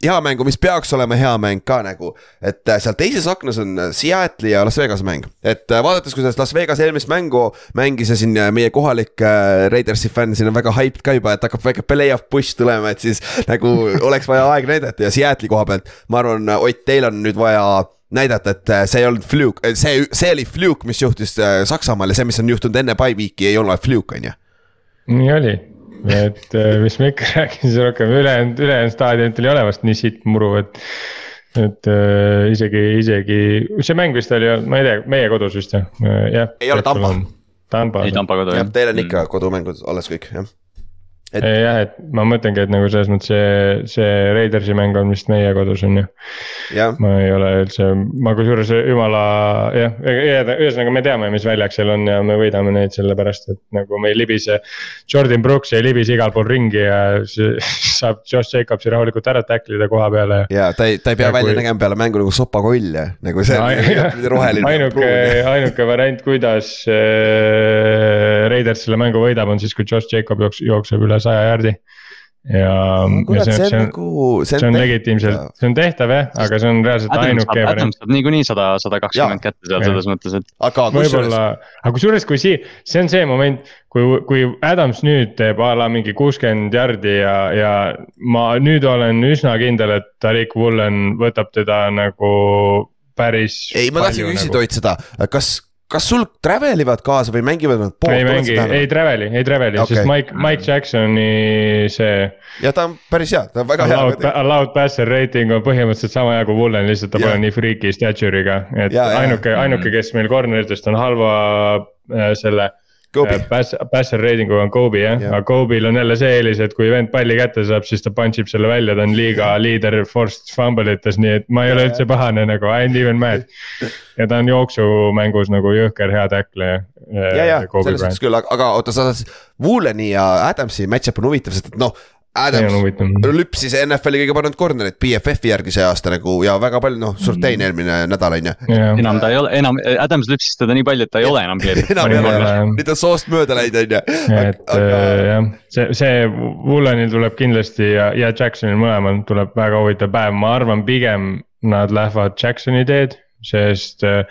hea mängu, mis peaks olema hea mäng ka nagu. et äh, seal teises aknas on äh, Seattle'i ja Las Vegas'i mäng, et äh, vaadates, kuidas Las Vegas eelmist mängu mängis ja siin meie kohalik Raidersi fänn siin on väga hyped ka juba, et hakkab väike play-off push tulema, et siis nagu oleks vaja aeg näidata ja Seattle'i koha pealt, ma arvan, Ott, teil on nüüd vaja näidata, et see ei olnud fluke, see, see oli fluke, mis juhtus Saksamaal ja see, mis on juhtunud enne bye week'i ei ole fluke, on ju. nii oli, et äh, mis ma ikka <laughs> räägin, siis rohkem ülejäänud, ülejäänud staadionit oli olevast nii sitt muru, et. et äh, isegi, isegi see mäng vist oli, ma ei tea, meie kodus vist jah, jah. Ei ole Tampa.. Tampa, ei, Tampa kodu jah, jah. teil on ikka kodumängud alles kõik, jah. Et- jah, et ma mõtlengi, et nagu selles mõttes see, see Raidersi mäng on vist meie kodus on ju. ma ei ole üldse, ma kusjuures jumala jah, ühesõnaga me teame, mis väljak seal on ja me võidame neid sellepärast, et nagu me ei libise. Jordan Brooks ei libise igal pool ringi ja <laughs> saab Josh Jacobsi rahulikult ära tackle ida koha peale. ja ta ei, ta ei pea Ja välja kui- nägema peale mängu nagu sopakoll ja nagu see on <laughs> roheline. ainuke, ainuke variant, kuidas äh, Raiders selle mängu võidab, on siis, kui Josh Jacob jooks- jookseb üle saja jaardi. ja, ja kurat, see see on, on see on, nagu, see on legitiimselt, see on tehtav jah, aga see on reaalselt ainuke variant Adams saab niikuinii sada, sada kakskümmend kätte seal selles mõttes, et aga kusjuures võib-olla, aga kusjuures, kui sii-, see on see moment, kui, kui Adams nüüd teeb a la mingi kuuskümmend jardi ja, ja ma nüüd olen üsna kindel, et Tariq Woolen võtab teda nagu päris. ei, ma tahtsin küsida nagu. Ott seda, kas, kas sul travel ivad kaasa või mängivad nad poolt? ei mängi, ei traveli, ei traveli okay., sest Mike, Mike Jacksoni see ja ta on päris hea, ta on väga allowed, hea. allowed passer rating on põhimõtteliselt sama hea kui Woolen, lihtsalt ta Jah. pole nii freaky stature'iga, et jaa. ainuke, ainuke, kes meil corner'itest on halva äh, selle Pass, passer rating uga on Kobe jah ja., aga Kobe'l on jälle see eelis, et kui vend palli kätte saab, siis ta punch ib selle välja, ta on liiga <laughs> liider forced fumble ites, nii et ma ei ole Ja, üldse pahane nagu I ain't even mad. ja ta on jooksumängus nagu jõhker hea tackle. ja, ja selles suhtes küll, aga, aga oota, sa, Wooleni ja Adamsi match-up on huvitav, sest et noh, Adams lüpsis NFL-i kõige paremat corner'it BFF-i järgi see aasta nagu ja väga palju, noh, Surtain eelmine nädal on ju. enam ta ei ole, enam, Adams lüpsis teda nii palju, et ta ei ole enam enam ei ole. Nüüd on soost mööda läinud, on ju. et äh, jah, see, see Woolenil tuleb kindlasti ja, ja Jacksonil mõlemal tuleb väga huvitav päev, ma arvan, pigem nad lähevad Jacksoni teed sest äh,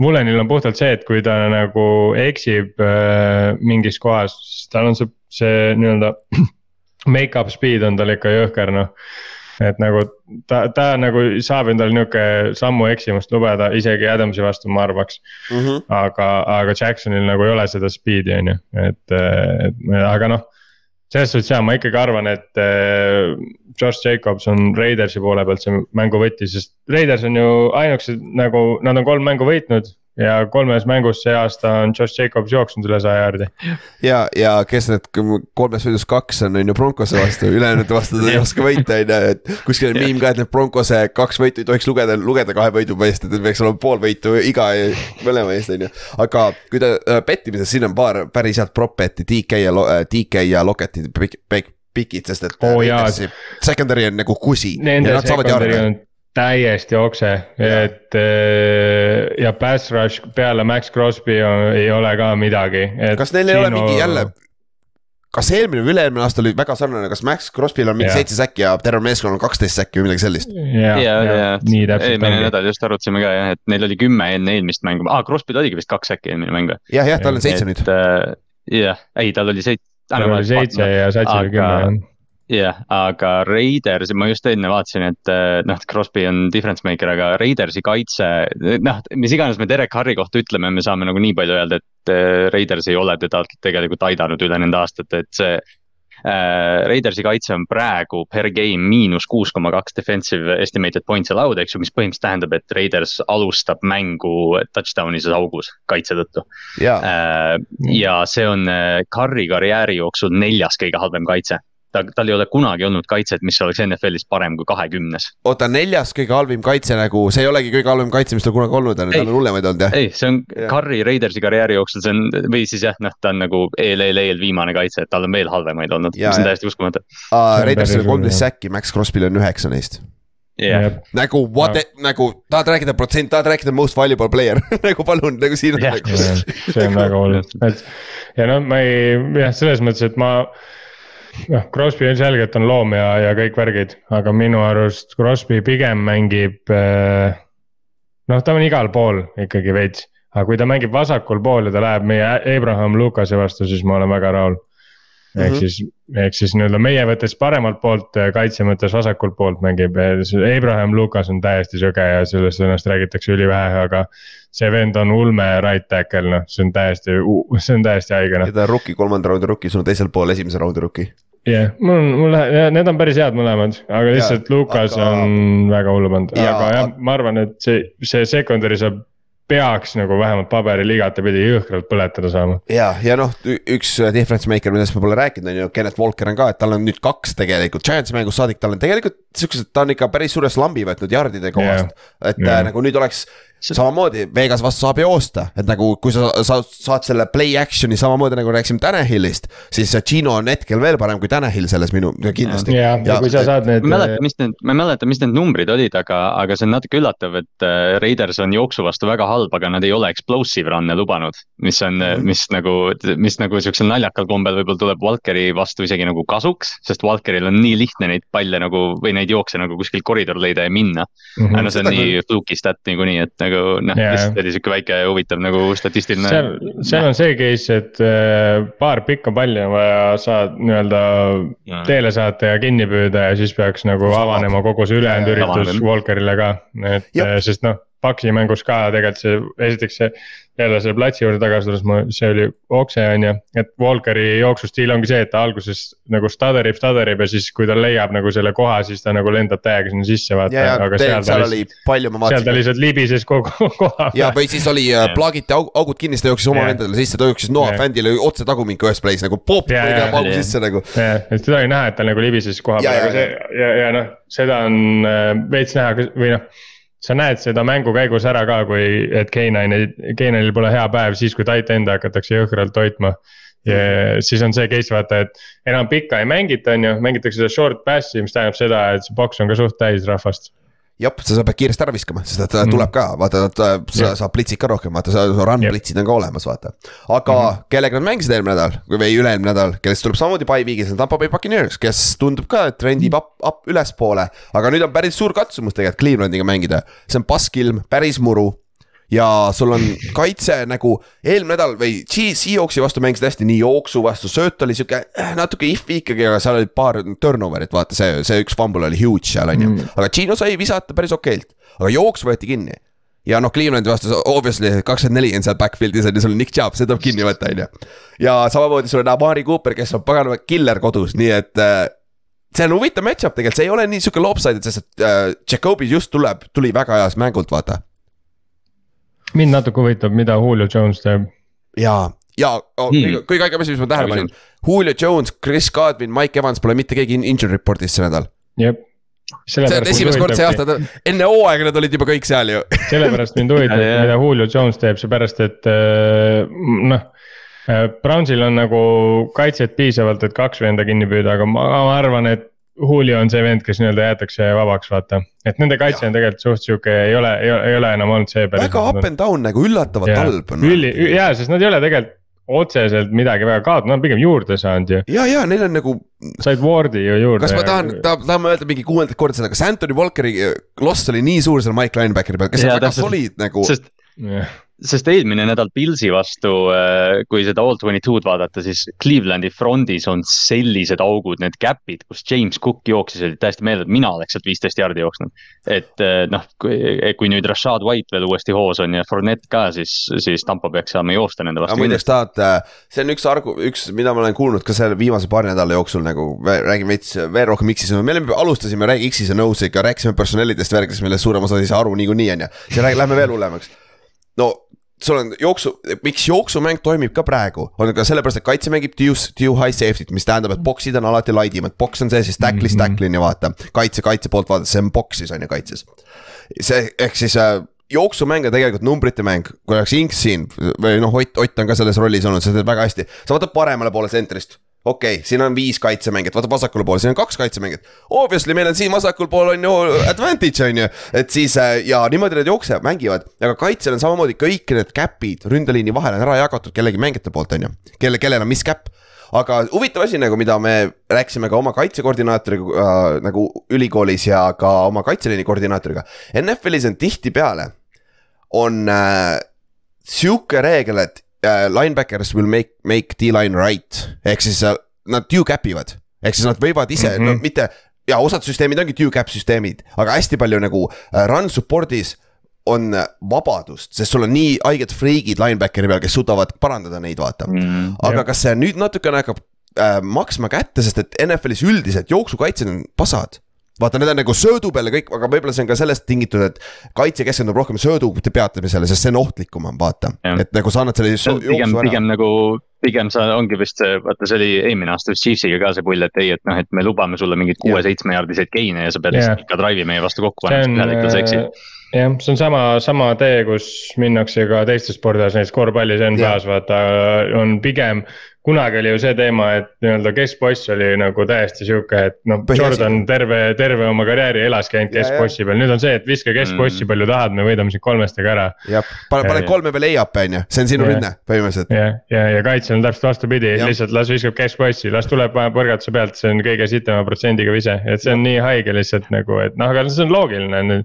Woolenil on puhtalt see, et kui ta nagu eksib äh, mingis kohas, tal on see, see nii-öelda <clears throat> make-up speed on tal ikka jõhker noh. et nagu ta, ta nagu saab endale nihuke sammu eksimust lubada isegi Adamsi vastu, ma arvaks mm. -hmm. aga, aga Jacksonil nagu ei ole seda speed'i, on ju, et, et aga noh selles suhtes jaa, ma ikkagi arvan, et äh, Josh Jacobs on Raidersi poole pealt see mängu võti, sest Raiders on ju ainukesed nagu, nad on kolm mängu võitnud ja kolmes mängus see aasta on Josh Jacobs jooksnud üle saja jaardi. ja, ja kes need kolmes võidus kaks on, on ju Broncose vastu, ülejäänud vastu ta ei oska võita, on ju, et. kuskil on miim ka, et need Broncose kaks võitu ei tohiks lugeda, lugeda kahe võidu eest, et peaks olema pool võitu iga mõlema eest, on ju. aga kui ta äh, pettimises, siin on paar päris head prop bet'i, DK ja, DK ja Locket'i pikid, sest et oh,. Secondary on nagu kusi. Nende secondary on täiesti okse, et äh, ja pass rush peale Max Crosby on, ei ole ka midagi. kas neil ei ole mingi jälle, kas eelmine või üle-eelmine aasta oli väga sarnane, kas Max Crosby'l on mingi seitse säkki ja terve meeskonnal on kaksteist säkki või midagi sellist? ja, ja, ja, nii täpselt. eelmine nädal just arutasime ka jah, et neil oli kümme enne eelmist mängu, aa Crosby'l oligi vist kaks säkki eelmine mäng või? jah, jah, tal on seitse nüüd. Äh, jah, ei tal oli seitse. tal oli seitse ja Satsil oli kümme jah jah aga Raiders, ma just enne vaatasin, et eh, noh, Crosby on difference maker, aga Raidersi kaitse, noh, mis iganes me Derek Harri kohta ütleme, me saame nagu nii palju öelda, et eh, Raiders ei ole teda tegelikult aidanud üle nende aastate, et see äh,. Raidersi kaitse on praegu per game miinus kuus koma kaks defensive estimated points allowed, eks ju, mis põhimõtteliselt tähendab, et Raiders alustab mängu touchdown'ises augus kaitse tõttu yeah.. Äh, ja see on Curry karjääri jooksul neljas kõige halvem kaitse ta, tal ei ole kunagi olnud kaitset, mis oleks NFL-is parem kui kahekümnes. oota, neljas kõige halvim kaitse nagu, see ei olegi kõige halvem kaitse, mis tal kunagi olnud on, tal on hullemaid olnud jah? ei, see on yeah. Curry Raidersi karjääri jooksul, see on või siis jah, noh, ta on nagu ELL-eel viimane kaitse, et tal on veel halvemaid olnud, mis on täiesti uskumatu. Raidersil on kolmteist säkki, Max Crosby'l on üheksa neist yeah.. nagu what no., nagu tahad rääkida protsent, tahad rääkida most valuable player <laughs> nagu palun, nagu siin on yeah. nagu. see on väga oluline, et ja no ma ei, jah, selles mõttes, et ma noh, Crosby ilmselgelt on loom ja, ja kõik värgid, aga minu arust Crosby pigem mängib. Eh, noh, ta on igal pool ikkagi veits, aga kui ta mängib vasakul pool ja ta läheb meie Abraham Lukase vastu, siis ma olen väga rahul. ehk mm -hmm. siis, ehk siis nii-öelda meie võttes paremalt poolt, eh, kaitse mõttes vasakult poolt mängib, Abraham Lukas on täiesti söge ja sellest ennast räägitakse ülivähe, aga see vend on ulme right tackle, noh, see on täiesti, see on täiesti haige noh. ta on rookie, kolmanda raundi rookie, sul on teisel pool esimese raundi rookie. jah yeah,, mul on, mul need on päris head mõlemad, aga lihtsalt ja, Lukas aga... on väga hullu pannud, aga jah, ma arvan, et see, see secondary saab peaks nagu vähemalt paberil igatepidi jõhkralt põletada saama. ja, ja noh, üks difference maker, millest ma pole rääkinud, on ju, Kennet Walker on ka, et tal on nüüd kaks tegelikult, Giantsi mängust saadik, tal on tegelikult siuksed, ta on ikka päris suure slambi võtnud jardide kohast yeah.. et yeah. Äh, nagu nüüd oleks samamoodi Vegas vastu saab joosta, et nagu kui sa, sa saad selle play action'i samamoodi nagu rääkisime Tanahillist. siis Gino on hetkel veel parem kui Tanahill selles minu, kindlasti. ja, ja kui sa saad need. ma ei mäleta, mis need, ma ei mäleta, mis need numbrid olid, aga, aga see on natuke üllatav, et äh, Raiders on jooksu vastu väga halb, aga nad ei ole explosive run'e lubanud. mis on mm, -hmm. mis nagu, mis nagu siuksel naljakal kombel võib-olla tuleb Walkeri vastu isegi nagu kasuks. sest Walkeril on nii lihtne neid palle nagu või neid jookse nagu kuskil koridor leida ja minna mm. -hmm. aga no see on nii fluky stat niikuinii, et nagu noh yeah., lihtsalt oli sihuke väike huvitav nagu statistiline. seal, seal on see case, et äh, paar pikka palli on vaja saad nii-öelda yeah. teele saata ja kinni püüda ja siis peaks nagu avanema kogu see ülejäänud üritus Walkerile ka, et Jop. sest noh. Paksi mängus ka tegelikult see, esiteks see jälle selle platsi juurde tagasi tulles, ma, see oli okse on ju, et Walkeri jooksustiil ongi see, et ta alguses nagu staderib, staderib ja siis, kui ta leiab nagu selle koha, siis ta nagu lendab täiega sinna sisse vaata. aga seal, seal oli palju, ma vaatasin. seal ta lihtsalt libises kogu <laughs> koha. ja, või siis oli äh, plagiti aug, augud kinni, siis ta jooksis oma vendadele sisse, ta jooksis Noah Fandile otse tagumikku ühes play's nagu pop, lõigab augu sisse nagu. jah, et seda oli näha, et ta nagu libises koha peal, aga see ja, ja noh, seda on äh, veits näha või noh sa näed seda mängu käigus ära ka, kui, et K9-il, K9-il pole hea päev siis, kui tight end'e hakatakse jõhkralt hoidma. ja siis on see case vaata, et enam pikka ei mängita, on ju, mängitakse seda short pass'i, mis tähendab seda, et see boks on ka suht täis rahvast jah, sa pead kiiresti ära viskama, sest ta mm. tuleb ka, vaata, ta yeah. saab plitsid ka rohkem, vaata, run yep. plitsid on ka olemas, vaata. aga mm -hmm. kellega nad mängisid eelmine nädal või üle-eelmine nädal, kellest tuleb samamoodi by week'is, on Tampa Bay Buccaneers, kes tundub ka, et trendib up, up ülespoole. aga nüüd on päris suur katsumus tegelikult Clevelaniga mängida, see on paskilm, päris muru ja sul on kaitse nagu eelmine nädal või Seahawksi vastu mängisid hästi, nii jooksu vastu, sööt oli sihuke äh, natuke if ikkagi, aga seal oli paar turnover'it, vaata see, see üks fumble oli huge seal on ju mm., aga Gino sai visata päris okeilt, aga jooks võeti kinni ja noh, Clevelandi vastu obviously kakskümmend neli on seal backfield'is on ju, sul on Nick Chubb, see tuleb kinni võtta, on ju. ja samamoodi sul on Amari Cooper, kes on paganama killer kodus, nii et äh, see on huvitav match-up tegelikult, see ei ole nii sihuke lopsided, sest et äh, Jacobi just tuleb, tuli väga heast mängult, vaata mind natuke huvitab, mida Julio Jones teeb. ja, ja oh, hmm. kõige haigem asi, mis ma tähele panin. Julio Jones, Chris Godwin, Mike Evans pole mitte keegi injury report'is see nädal. jep. see on esimest korda see aasta, enne hooaega nad olid juba kõik seal ju <laughs> sellepärast mind huvitab mida Julio Jones teeb, seepärast et äh, noh. Äh, Brownsil on nagu kaitset piisavalt, et kaks venda kinni püüda, aga ma, ma arvan, et Julio on see vend, kes nii-öelda jäetakse vabaks, vaata. et nende kaitse on tegelikult suht sihuke, ei ole, ei ole, ei ole enam olnud see. väga up and down nagu üllatavalt halb on. üli, jaa, sest nad ei ole tegelikult otseselt midagi väga kaotanud, nad on pigem juurde saanud ju. ja, ja neil on nagu. said Wardi ju juurde. kas ma tahan, tahame öelda mingi kuuendat korda seda, kas Anthony Walkeri loss oli nii suur seal Mike Linebackeri peal, kes ja, on väga solid nagu. sest yeah sest eelmine nädal Pilsi vastu, äh, kui seda all twenty two'd vaadata, siis Clevelandi frondis on sellised augud, need gap'id, kus James Cook jooksis, olid täiesti meeldivalt, mina oleks sealt viisteist jardi jooksnud. et äh, noh, kui, nüüd Rashad White veel uuesti hoos on ja Fournette ka, siis, siis Tampo peaks saama joosta nende vastu. muideks tahad, äh, see on üks argu-, üks, mida ma olen kuulnud ka selle viimase paari nädala jooksul nagu räägime veits veel rohkem X-is, me olime, alustasime X-is ja Nõus'iga, rääkisime personalidest, värkidest, millest suurem osa ei saa aru niikuinii on ju. siis lähme veel hullemaks no sul on jooksu, miks jooksumäng toimib ka praegu, on ka sellepärast, et kaitse mängib due, due high safety't, mis tähendab, et box'id on alati laidimad, box on see siis tackle'ist mm -hmm. tackle'ini vaata. kaitse, kaitse poolt vaadates, see on box'is on ju kaitses. see ehk siis äh, jooksumäng on tegelikult numbrite mäng, kui oleks Inks siin või noh, Ott, Ott on ka selles rollis olnud, see teeb väga hästi. sa võtad paremale poole tsentrist okei okay,, siin on viis kaitsemängijat, vaata vasakule poole, siin on kaks kaitsemängijat. Obviously meil on siin vasakul pool on ju advantage on ju, et siis äh, ja niimoodi nad jooksevad, mängivad. aga kaitsel on samamoodi kõik need cap'id ründeliini vahel on ära jagatud kellegi mängijate poolt, on ju. kelle, kellel on mis cap aga huvitav asi nagu, mida me rääkisime ka oma kaitsekoordinaatoriga äh, nagu ülikoolis ja ka oma kaitseliini koordinaatoriga. NFL-is on tihtipeale, on äh, sihuke reegel, et uh, linebackers will make, make D-line right. ehk siis uh, nad due cap ivad, ehk siis nad võivad ise mm, -hmm. no mitte ja osad süsteemid ongi due cap süsteemid, aga hästi palju nagu uh, run support'is on vabadust, sest sul on nii haiged friigid linebackeri peal, kes suudavad parandada neid, vaata mm. -hmm. aga jah. kas see nüüd natukene hakkab äh, maksma kätte, sest et NFL-is üldiselt jooksukaitsjad on pasad vaata, need on nagu söödu peal ja kõik, aga võib-olla see on ka sellest tingitud, et kaitse keskendub rohkem söödu peatamisele, sest see on ohtlikum, vaata. et nagu sa annad selle pigem, pigem nagu, pigem sa ongi vist see, vaata, see oli eelmine aasta vist Chiefsiga ka see pull, et ei, et noh, et me lubame sulle mingeid kuue-seitsme jaardiseid gain'e ja sa pead lihtsalt ikka drive'i meie vastu kokku panema, ühel hetkel sa eksid. jah, see on sama, sama tee, kus minnakse ka teistes spordialas, näiteks korvpallis NBA-s vaata on pigem kunagi oli ju see teema, et nii-öelda keskboss oli nagu täiesti sihuke, et noh, Jordan terve, terve oma karjääri elaski ainult keskbossi peal, nüüd on see, et viska keskbossi mm. palju tahad, me võidame sind kolmestega ära. jah, pane, pane kolme peale e-up'i on ju, see on sinu rünne põhimõtteliselt. ja, ja, ja kaitsel on täpselt vastupidi, lihtsalt las viskab keskbossi, las tuleb, paneb põrgatuse pealt, see on kõige sitema protsendiga vise, et see on ja. nii haige lihtsalt nagu, et noh, aga see on loogiline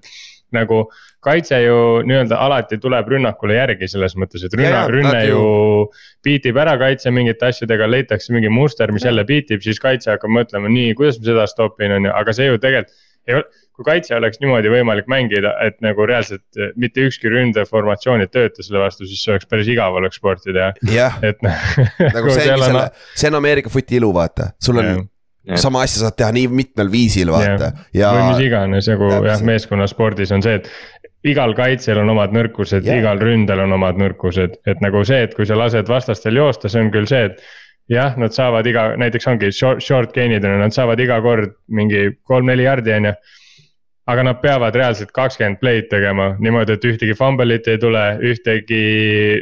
nagu kaitse ju nii-öelda alati tuleb rünnakule järgi selles mõttes, et rünna, rünne ju beat ib ära kaitse mingite asjadega, leitakse mingi muster, mis ja. jälle beat ib, siis kaitse hakkab mõtlema, nii, kuidas ma seda stopin, on ju, aga see ju tegelikult ei ole kui kaitse oleks niimoodi võimalik mängida, et nagu reaalselt mitte ükski ründeformatsioon ei tööta selle vastu, siis see oleks päris igav oleks sportida ja. et <laughs> nagu see ongi selle, see on Ameerika footi ilu, vaata, sul on sama asja saad teha nii mitmel viisil, vaata. Ja... või mis iganes nagu jah, meeskonnaspordis on see, et igal kaitsel on omad nõrkused yeah., igal ründel on omad nõrkused, et nagu see, et kui sa lased vastastel joosta, see on küll see, et. jah, nad saavad iga, näiteks ongi short, short gain'id on ju, nad saavad iga kord mingi kolm-neli jardi on ju aga nad peavad reaalselt kakskümmend play'd tegema niimoodi, et ühtegi fumble'it ei tule, ühtegi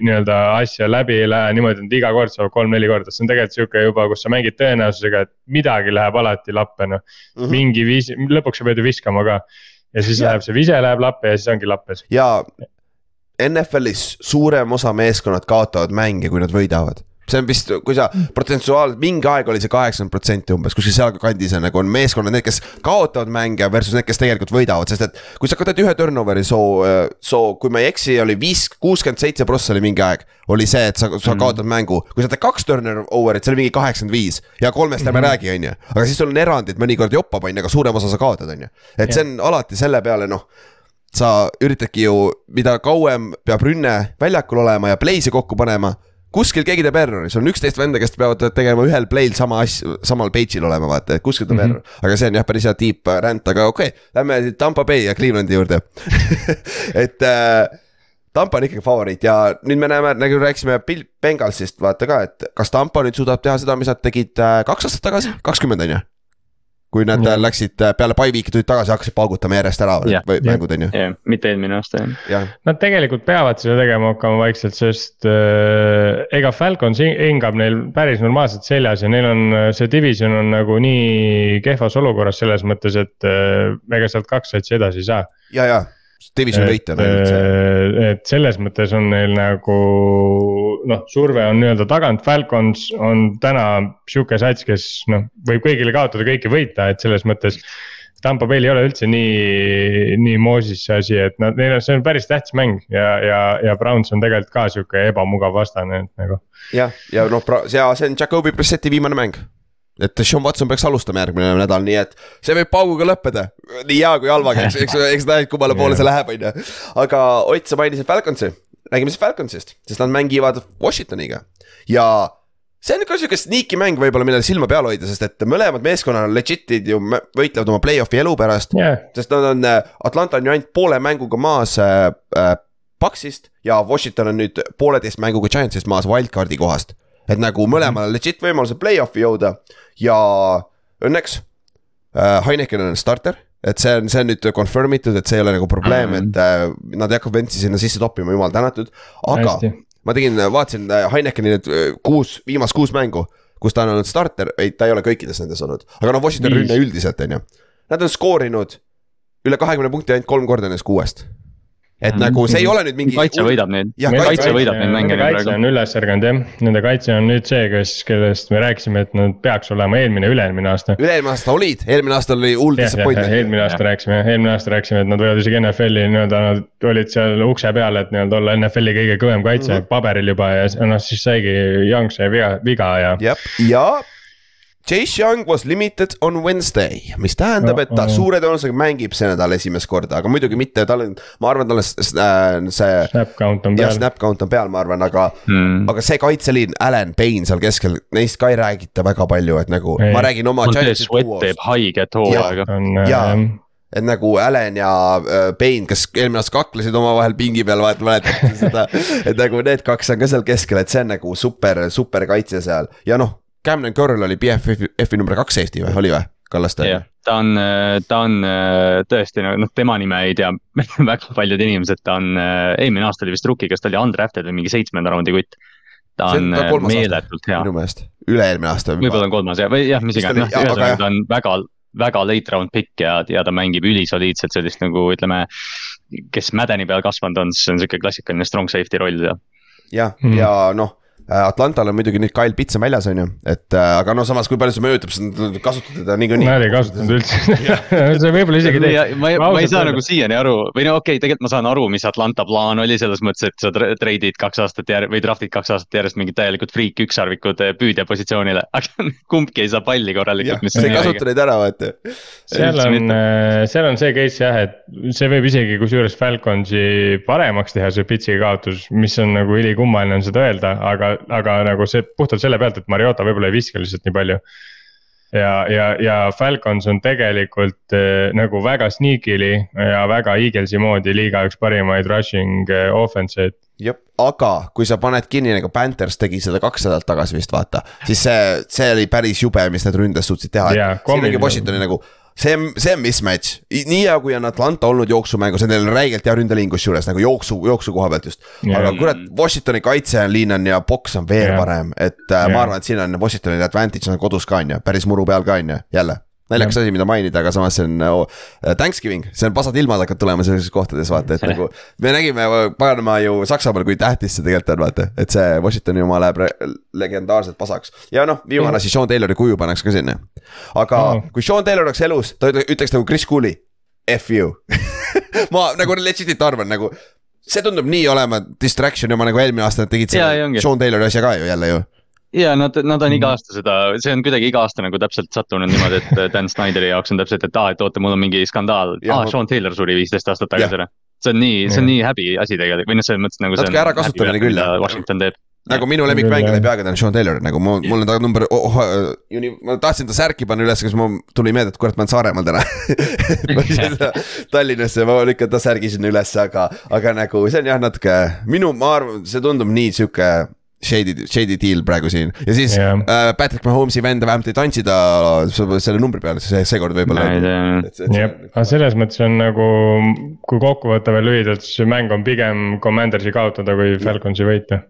nii-öelda asja läbi ei lähe niimoodi, et iga kord saab kolm-neli korda, see on tegelikult sihuke juba, kus sa mängid tõenäosusega, et midagi läheb alati lappe, noh -hmm.. mingi viis, lõpuks sa pead ju viskama ka. Ja siis ja. läheb see vise läheb lappe ja siis ongi lappes. ja NFL-is suurem osa meeskonnad kaotavad mänge, kui nad võidavad see on vist, kui sa protsentuaalselt, mingi aeg oli see kaheksakümmend protsenti umbes, kuskil sealkandis on nagu on meeskonnad, need, kes kaotavad mänge versus need, kes tegelikult võidavad, sest et. kui sa teed ühe turnover'i, soo, soo, kui ma ei eksi, oli viis, kuuskümmend seitse prossa oli mingi aeg. oli see, et sa, sa mm. kaotad mängu, kui sa teed kaks turnover'it, see oli mingi kaheksakümmend viis ja kolmest ärme mm -hmm. räägi, on ju. aga siis sul on erandid, mõnikord joppab, on ju, aga suurem osa sa kaotad, on ju. et see on alati selle peale, noh sa üritadki ju, mida kauem peab rünne väljakul olema ja play'si kokku panema kuskil keegi teeb errori, sul on üksteist venda, kes peavad tegema ühel play'l sama asja, samal page'il olema, vaata, et kuskil teeb mm -hmm. error. aga see on jah, päris hea deep rant, aga okei okay,, lähme Tampa Bay ja Clevelandi juurde <laughs> et äh, Tampa on ikkagi favoriit ja nüüd me näeme, nagu rääkisime Bengalsist, vaata ka, et kas Tampa nüüd suudab teha seda, mis nad tegid äh, kaks aastat tagasi, kakskümmend on ju kui nad ja. läksid äh, peale Pipeweeki tulid tagasi, hakkasid paugutama järjest ära ja. või mängud on ju. jah, mitte eelmine aasta jah. Nad tegelikult peavad seda tegema hakkama vaikselt, sest äh, ega Falcons hingab neil päris normaalselt seljas ja neil on äh, see division on nagu nii kehvas olukorras selles mõttes, et äh, ega sealt kaks satsi edasi ei saa. ja, ja Divisioni võitja on ainult see. Et selles mõttes on neil nagu noh, surve on nii-öelda tagant, Falcons on täna sihuke sats, kes noh, võib kõigile kaotada, kõiki võita, et selles mõttes. Tampa Bay'l ei ole üldse nii, nii moosis see asi, et nad, neil on, see on päris tähtis mäng ja, ja, ja Browns on tegelikult ka sihuke ebamugav vastane, et nagu. jah, ja noh, see on Jakobi Brisseti viimane mäng et Sean Watson peaks alustama järgmine nädal, nii et see võib pauguga lõppeda. nii hea kui halvaga, eks, eks, eks näed, kummale poole see läheb, on ju. aga Ott, sa mainisid Falconsi, räägime siis Falconsist, sest nad mängivad Washingtoniga ja see on ka sihuke sneaky mäng võib-olla, millele silma peal hoida, sest et mõlemad meeskonnad on legit'id ju võitlevad oma play-off'i elu pärast yeah.. sest nad on, äh, Atlanta on ju ainult poole mänguga maas äh, äh, Paxist ja Washington on nüüd pooleteist mänguga Giantsist maas wildcard'i kohast. Et nagu mõlemal on legit võimalused play-off'i jõuda ja õnneks äh, Heineken on starter et see on, see on nüüd confirm itud, et see ei ole nagu probleem mm, -hmm. et äh, nad ei hakka Ventsi sinna sisse toppima, jumal tänatud. aga Hästi. ma tegin, vaatasin äh, Heinekeni need äh, kuus, viimast kuus mängu, kus ta on olnud starter, ei, ta ei ole kõikides nendes olnud. aga noh, Washington rünne üldiselt, on ju. Nad on skoorinud üle kahekümne punkti ainult kolm korda nendest kuuest et mm -hmm. nagu see ei ole nüüd mingi. kaitse võidab neid, kaitse, kaitse võidab neid mänge praegu. kaitse on üles ärganud jah, nende kaitse on nüüd see, kes, kellest me rääkisime, et nad peaks olema eelmine, üle-eelmine aasta. üle-eelmine aasta olid, eelmine aasta oli hull disappointment. eelmine aasta ja. rääkisime, eelmine aasta rääkisime, et nad võivad isegi NFL-i nii-öelda, nad olid seal ukse peal, et nii-öelda olla NFL-i kõige kõvem kaitse mm -hmm. paberil juba ja noh, siis saigi Young sai viga, viga ja. ja, ja Chase Young was limited on Wednesday, mis tähendab, et ta suure tõenäosusega mängib see nädal esimest korda, aga muidugi mitte, tal on, ma arvan, tal on äh, see. Snap count on peal. jah, snap count on peal, ma arvan, aga hmm., aga see kaitseliin, Alan Payne seal keskel, neist ka ei räägita väga palju, et nagu ei. ma räägin oma. teeb haiget hooaega. jaa et nagu Allan ja äh, Payne, kes eelmine aasta kaklesid omavahel pingi peal, vaata mäletate seda. et nagu need kaks on ka seal keskel, et see on nagu super, super kaitse seal ja noh Camden Curl oli BFF-i number kaks Eesti või, oli või? Kallaste. jah, ta on, ta on tõesti, noh tema nime ei tea <laughs> väga paljud inimesed, ta on, eelmine aasta oli vist rookie, kas ta oli undrafted või mingi seitsmenda raundi kutt. ta on meeletult hea. minu meelest, üle-eelmine aasta. võib-olla on kolmas jah, või jah, mis iganes, noh ühesõnaga ta on väga, väga late round pick ja, ja ta mängib ülisoliidselt sellist nagu ütleme. kes mädeni peal kasvanud on, siis see on sihuke klassikaline strong safety roll seal. jah, ja noh Äh, Atlantal on muidugi nüüd Kyle Pitts on väljas, on ju, et äh, aga no samas, kui palju see mõjutab, siis kasutada teda niikuinii. Nad ei kasutanud üldse <laughs> <laughs> see võib-olla isegi teeb. ma ei, ma ei saa nagu siiani aru või no okei okay,, tegelikult ma saan aru, mis Atlanta plaan oli selles mõttes, et sa treidid kaks aastat järg- või draft'id kaks aastat järjest mingid täielikult friik ükssarvikud äh, püüdja positsioonile, <laughs> aga kumbki ei saa palli korralikult. sa ei kasuta neid ära, vaata. seal on, seal on see case jah, et see võib isegi kusjuures Falconsi paremaks teha, see Pitsi kaotus, mis on nagu ülikummaline on seda öelda, aga aga nagu see puhtalt selle pealt, et Mariota võib-olla ei viska lihtsalt nii palju. ja, ja, ja Falcons on tegelikult äh, nagu väga sneakily ja väga Eaglesi moodi liiga üks parimaid rushing äh, offense'id jah, aga kui sa paned kinni nagu Panthers tegi seda kaks nädalat tagasi vist vaata, siis see, see oli päris jube, mis nad ründes suutsid teha yeah,. siin ongi Washingtoni nagu see on, see on mismatch, nii hea kui on Atlanta olnud jooksumängus ja neil on räigelt hea ründeliin kusjuures nagu jooksu, jooksu koha pealt just. aga kurat, Washingtoni kaitseliin on ja boks on veel yeah. parem, et äh, yeah. ma arvan, et siin on Washingtonil advantage on kodus ka on ju, päris muru peal ka on ju, jälle naljakas asi, mida mainida, aga samas see on oh, Thanksgiving, see on pasad ilmad hakkavad tulema sellises kohtades, vaata, et nagu. me nägime paganama ju Saksamaal, kui tähtis see tegelikult on, vaata, et see Washingtoni oma läheb legendaarselt pasaks. ja noh, viimane asi, Sean Taylori kuju pannakse ka sinna. aga Oh. kui Sean Taylor oleks elus, ta ütle- ütleks nagu Chris Cooley, F you. <laughs> ma nagu legit'it arvan nagu, see tundub nii olema distraction ja ma nagu eelmine aasta tegid Jaa, ei selle. Sean Taylori asja ka ju jälle ju. Ja nad, nad on Mhm. iga aasta seda, see on kuidagi iga aasta nagu täpselt sattunud niimoodi, et Dan Snyderi jaoks on täpselt, et aa, et oota, mul on mingi skandaal, aa Sean Taylor suri viisteist aastat tagasi ära. see on nii, see on nii häbi asi tegelikult või noh, selles mõttes nagu Natuke ärakasutamine küll, jah. Washington teeb. nagu minu lemmikmängija läbi aegade on Sean Taylor, nagu mul, mul on ta number oh,, oh, ma tahtsin ta särki panna üles, kas mul tuli meelde, et kurat, ma olen Saaremaal täna <laughs> ma viisin ta Tallinnasse, ma lükkan ta särgi sinna üles, aga, aga nagu see on jah, natuke minu, ma arvan, see tundub nii sihuke shady, shady deal praegu siin. Ja siis yeah. äh, Patrick Mahomes'i vend vähemalt ei tantsida selle numbri peale, see seekord võib-olla. jah, aga selles mõttes on nagu, kui kokku võtta veel lühidalt, siis see mäng on pigem Commandersi kaotada kui Falconsi võita.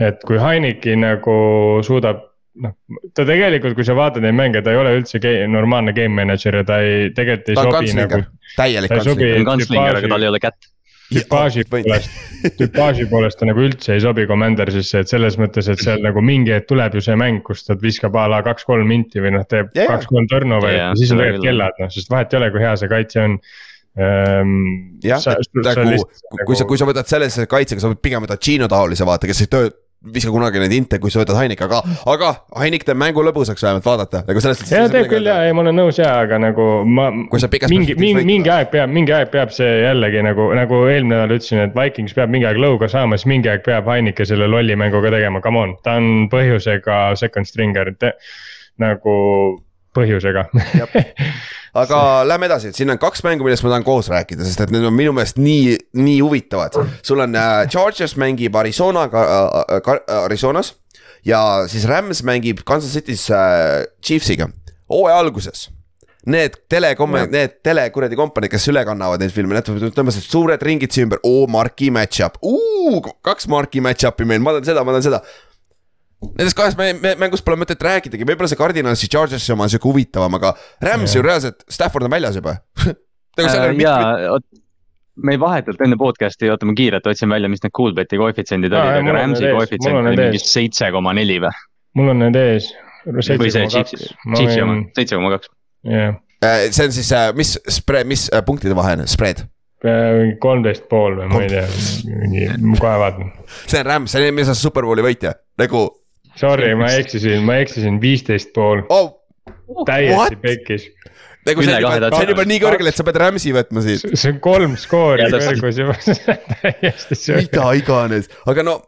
Et kui Heineki nagu suudab noh, ta tegelikult, kui sa vaatad neid mänge, ta ei ole üldse ge- normaalne game manager ja ta ei, tegelikult ei ta sobi nagu kantslinger, täielik ta ta kantslinger, aga tal ei ole kätt. Tüpaaži poolest, <laughs> tüpaaži poolest ta nagu üldse ei sobi Commandersisse, et selles mõttes, et seal nagu mingi hetk tuleb ju see mäng, kus ta viskab a la kaks-kolm minti või noh, teeb kaks-kolm turnover'it Jaa, ja siis on tegelikult kellad noh, sest vahet ei ole, kui hea see kaitse on. Ehm, jah, nagu kui sa, kui sa võtad sellise kaitsega, sa võid pigem võtta Gino taolise vaata, kes ei töö, viska kunagi neid inte, kui sa võtad Heinik, aga, aga Heinik teeb mängu lõbusaks vähemalt vaadata, nagu selles ja teeb küll ja, ei ma olen nõus ja, aga nagu ma. Mingi, mingi, mingi aeg peab, mingi aeg peab see jällegi nagu, nagu eelmine nädal ütlesin, et Vikings peab mingi aeg lõuga saama, siis mingi aeg peab Heinike selle lolli mängu ka tegema, come on, ta on põhjusega second stringer, nagu põhjusega. aga lähme edasi, siin on kaks mängu, millest ma tahan koos rääkida, sest et need on minu meelest nii, nii huvitavad. sul on äh, Chargers mängib Arizonaga äh, äh,, Arizonas ja siis Rams mängib Kansas City's äh, Chiefsiga, hooaja alguses. Need telekom, need tele kuradi kompaniid, kes üle kannavad neid filme, need tõmbasid suured ringid siia ümber, oo marki match-up, kaks marki match-up'i meil, ma tahan seda, ma tahan seda. Nendest kahest mä- mä- mängust pole mõtet rääkidagi, võib-olla see Cardinalsi Chargersi oma on sihuke huvitavam, aga Rams ju reaalselt, Stafford on väljas juba <laughs> nagu seal on ja mitmed, me vahetult enne podcast'i, oota ma kiirelt otsin välja, mis need Coolbeti koefitsiendid olid, aga on Rams'i koefitsient on oli need mingi ees. seitse koma neli või? mul on need ees. või see Chiefsi, Chiefsi oma, seitse koma kaks. Äh, see on siis, mis spread, mis äh, punktide vahe, spread. kolmteist pool või ma ei tea, mingi, ma kohe vaatan. <laughs> see on Rams, see on eelmise aasta superbowli võitja, nagu Sorry, ma eksisin, ma eksisin viisteist pool, oh,, täiesti What? pekkis. nagu see on juba, see on juba nii kõrgel, et sa pead Rams'i võtma siit. see on kolm skoori kõrgus juba, <laughs> täiesti sööge. mida iganes, aga no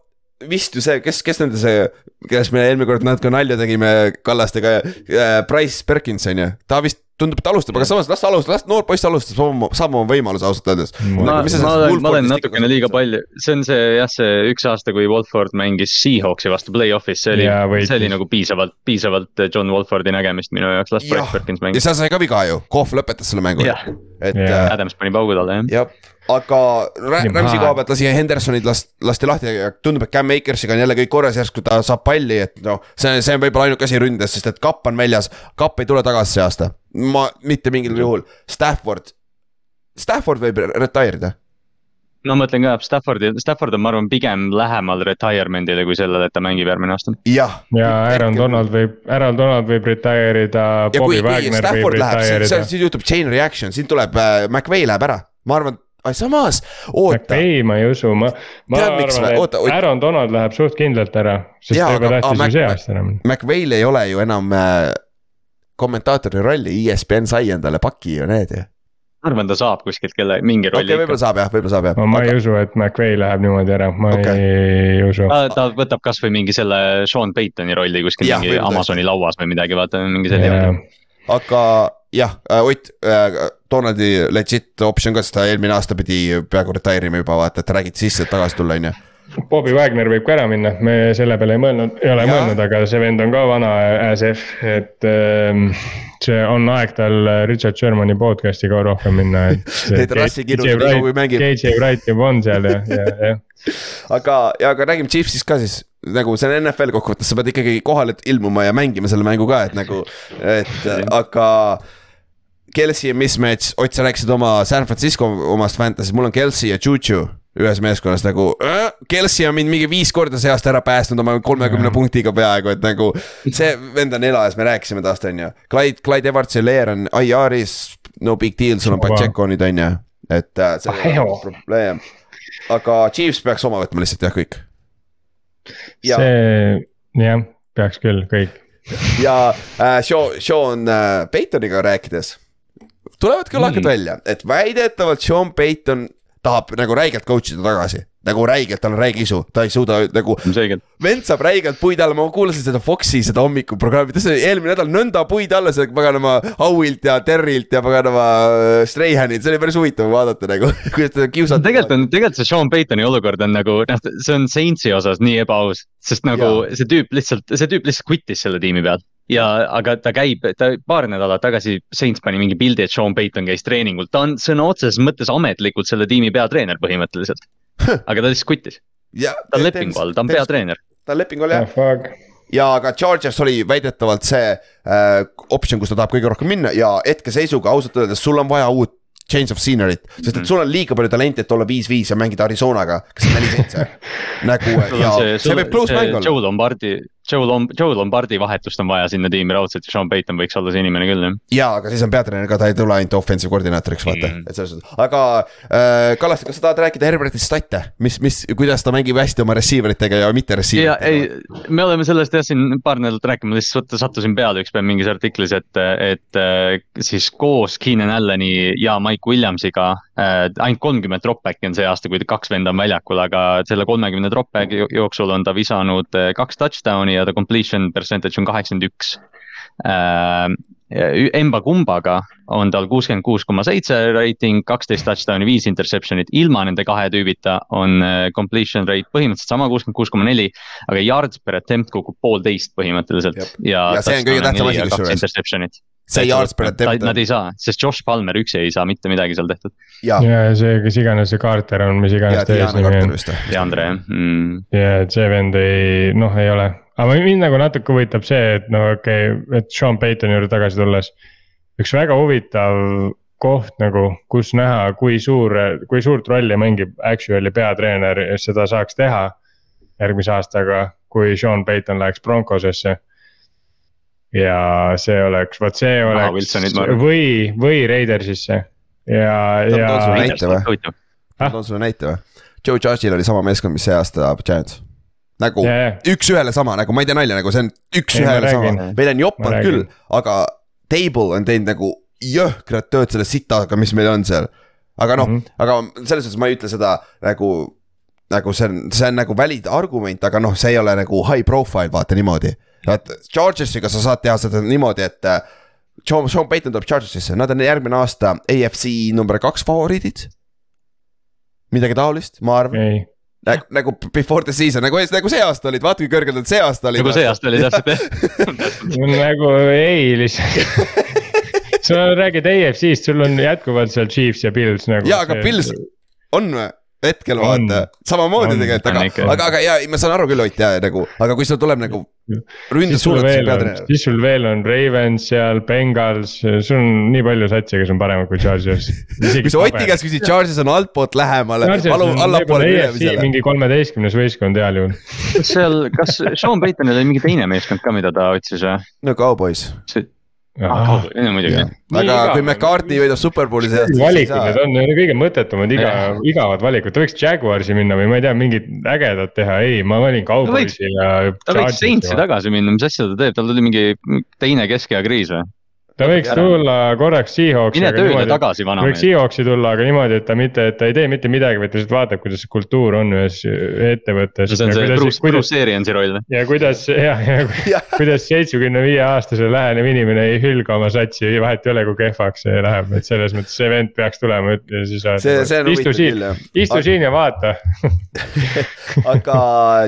vist ju see, kes, kes nende see, kellest me eelmine kord natuke nalja tegime Kallastega äh,, Price Perkins on ju, ta vist tundub, et alustab, aga samas las ta alustab, las noor poiss alustab, saab oma võimaluse ausalt öeldes. Ma- sa ma olen, ma olen natukene liiga palju, see on see jah, see üks aasta, kui Wolford mängis Seahawksi vastu play-off'is, see oli võitis. see oli nagu piisavalt, piisavalt John Wolfordi nägemist minu jaoks, las. Bryce Perkins ja mängib. seal sai ka viga ju, Kohv lõpetas selle mängu. jah, et Jaa. äh, Adams pani paugu talle jah. jah, aga Rams'i koha pealt lasi Hendersonid last, lasti lahti ja tundub, et Cam Akersiga on jälle kõik korras, järsku ta saab palli, et noh, see, see on võib-olla ainuke asi ründes, sest et kapp on väljas, kapp ei tule tagasi see aasta. ma mitte mingil juhul, Stafford, Stafford võib retire ida. no ma mõtlen ka, Stafford, Stafford on, ma arvan, pigem lähemal retirement'ile kui sellele, et ta mängib järgmine aasta. jah. ja Aaron Donald võib, Aaron Donald võib retire ida, ja kui, Bobby kui Stafford läheb, siis siis juhtub chain reaction, siin tuleb äh,, McVay läheb ära, ma arvan, samas oota. ei, ma ei usu, ma, ma Tead, arvan, et Oota, oot- Aaron Donald läheb suht kindlalt ära, sest ta juba aga- tahtis aga ju see aasta enam. McVay'l ei ole ju enam äh, kommentaatori rolli, ESPN sai endale paki ju need ju. ma arvan, ta saab kuskilt kelle, mingi okei rolli okay,, võib-olla saab jah, võib-olla saab jah no ma ei usu, et McVay läheb niimoodi ära, ma Okei. ei usu. ta, ta võtab kasvõi mingi selle Sean Paytoni rolli kuskil Jah, mingi Amazoni lauas või midagi, vaata mingi selline. aga jah, Ott äh,, Donaldi legit optsioon ka, sest ta eelmine aasta pidi peaaegu retire ima juba vaata, et räägiti sisse, et tagasi tulla, on ju. Bobby Wagner võib ka ära minna, me selle peale ei mõelnud, ei ole Jaa. mõelnud, aga see vend on ka vana as if, et ähm, see on aeg tal Richard Shermani podcast'i ka rohkem minna, et <laughs> Neid rassi kirjutada KJ nii kaua, kui mängib. KJ Wright juba on seal ja, ja, ja. <laughs> aga, ja aga räägime Chiefsist ka siis, nagu see on NFL kokkuvõttes, sa pead ikkagi kohale ilmuma ja mängima selle mängu ka, et nagu, et aga. Kelsey ja mismatch, Ott, sa rääkisid oma San Francisco omast fantasy'st, mul on Kelsey ja Juju ühes meeskonnas nagu äh,. Kelsey on mind mingi viis korda see aasta ära päästnud oma kolmekümne Jaa. punktiga peaaegu, et nagu see vend on elajas, me rääkisime tast, on ju. Clyde, Clyde Edwards ja Leer on IR-is, no big deal, sul on. Pacheco nüüd on ju, et äh, see ole probleem. aga Chiefs peaks oma võtma lihtsalt jah, kõik. ja, see jah, peaks küll kõik. ja äh, Sean, Sean äh, Paytoniga rääkides. Tulevad küll hakkad Mm. välja, et väidetavalt Sean Payton tahab nagu räigelt coach ida tagasi. nagu räigelt, tal on räige isu, ta ei suuda nagu, vend saab räigelt puid alla, ma kuulasin seda Foxi seda hommikuprogrammi, ta sai eelmine nädal nõnda puid alla, see paganama Howilt ja Terrilt ja paganama äh, Strayhanilt, see oli päris huvitav vaadata nagu, <laughs> kuidas teda kiusati. tegelikult on, tegelikult see Sean Paytoni olukord on nagu noh, see on Saintsi osas nii ebaaus, sest nagu see tüüp lihtsalt, see tüüp lihtsalt quit'is selle tiimi pealt. ja, aga ta käib, ta paar nädalat tagasi Saints pani mingi pildi, et Sean Payton käis treeningul, ta on sõna otseses mõttes ametlikult selle tiimi peatreener põhimõtteliselt. aga ta lihtsalt quit'is, ta on lepingu all, ta on. peatreener. ta on lepingu all jah. Fuck, ja ka Chargers oli väidetavalt see äh, optsioon, kus ta tahab kõige rohkem minna ja hetkeseisuga ausalt öeldes sul on vaja uut change of scenery't, sest et sul on liiga palju talenti, et olla viis-viis ja mängida Arizonaga, kes on neli-seitse. <laughs> nagu ja see, see võib close mäng olla. Joe Lombardi, Joe Lom-, Joe Lombardi vahetust on vaja sinna tiimi raudselt ja Sean Payton võiks olla see inimene küll jah. ja, aga siis on peatreener ka, ta ei tule ainult offensive koordinaatoriks, vaata Mm. et selles suhtes, aga äh, Kallaste, kas sa tahad rääkida Herbertist stat'e, mis, mis, kuidas ta mängib hästi oma receiver itega ja mitte receiver ja ei, me oleme sellest jah siin paar nädalat rääkinud, lihtsalt sattusin peale ükspäev mingis artiklis, et, et äh, siis koos Keenan Allani ja Mike Williamsiga äh, ainult kolmkümmend drop-back'i on see aasta, kui kaks venda on väljakul, aga selle kolmekümne drop-back'i jo- jooksul on ta visanud äh, kaks touchdown'i ja ta completion percentage on kaheksakümmend üks. Emba kumbaga on tal kuuskümmend kuus koma seitse rating, kaksteist touchdown'i, viis interception'it, ilma nende kahe tüübita on äh, completion rate põhimõtteliselt sama, kuuskümmend kuus koma neli. aga yards per attempt kukub poolteist põhimõtteliselt ja. Ja see on kõige tähtsam asi kusjuures. See yards per attempt Nad ei saa, sest Josh Palmer üksi ei saa mitte midagi seal tehtud. ja, ja see, kes iganes see Carter on, mis ja iganes ta eesnimi on. või? Deandre jah mm.. ja, et see vend ei, noh, ei ole, aga mind nagu natuke huvitab see, et no okei okay,, et Sean Paytoni juurde tagasi tulles. üks väga huvitav koht nagu, kus näha, kui suur, kui suurt rolli mängib actually peatreener ja seda saaks teha järgmise aastaga, kui Sean Payton läheks Broncosesse. Ja see oleks, vot see oleks arvan. või, või Raidersisse ja, ja toon sulle näite või? toon sulle näite või? Joe Judge'il oli sama meeskond, mis see aasta Giants. nagu ja üks-ühele sama, nagu ma ei tee nalja, nagu see on üks-ühele ma sama meil on joppanud küll, aga Table on teinud nagu jõhkrat tööd selle sitaga, mis meil on seal. aga noh mm. -hmm. aga selles suhtes ma ei ütle seda nagu, nagu see on, see on nagu valid argument, aga noh, see ei ole nagu high profile, vaata niimoodi. Vaat Chargersiga sa saad teha seda niimoodi, et äh, Sean, Sean Payton tuleb Chargersisse, nad on järgmine aasta AFC number kaks favoriidid. midagi taolist, ma arvan, ei, nagu, nagu before the season nagu, nagu see aasta olid, vaata kui kõrgel nad see aasta olid. nagu see aasta oli täpselt jah. <laughs> nagu ei lihtsalt. <laughs> sa räägid AFC-st, sul on jätkuvalt seal Chiefs ja Bills nagu. jaa, aga Pils on või? Hetkel vaata, samamoodi tegelikult, aga aga, aga ja ma saan aru küll, Ott ja nagu, aga kui sul tuleb nagu siis sul veel on, siis sul veel on Ravens seal, Bengals, sul on nii palju satse, kes on paremad kui Chargers. kui sa Oti käest küsid, Charges on altpoolt lähemale, palun allapoole minemisele. mingi kolmeteistkümnes võistkond heal juhul. kas seal, kas Sean Paytonil oli mingi teine meeskond ka, mida ta otsis või? no Cowboys, ah, muidugi. aga kui McCarthy võidab superbowli siis ei valikud need on, need on kõige mõttetumad, iga, igavad valikud, ta võiks Jaguarsi minna või ma ei tea, mingit ägedat teha, ei, ma valin Cowboysi ja. ta võiks Saintsi. tagasi minna, mis asja ta teeb, tal tuli mingi teine keskea kriis või? Ta võiks ära. tulla korraks Seahawksi. mine tööle tagasi, võiks vanamees. Seahawksi tulla, aga niimoodi, et ta mitte, et ta ei tee mitte midagi, vaid ta lihtsalt vaatab, kuidas see kultuur on ühes ettevõttes. see on see Bruce, kuidas Bruce Ariansi roll. ja kuidas ja, <laughs> ja kuidas seitsmekümne viie aastase lähenev inimene ei hülga oma satsi, vahet ei ole, kui kehvaks see läheb, et selles mõttes see vend peaks tulema ja siis. see, see on istu siin istu siin ja vaata. <laughs> aga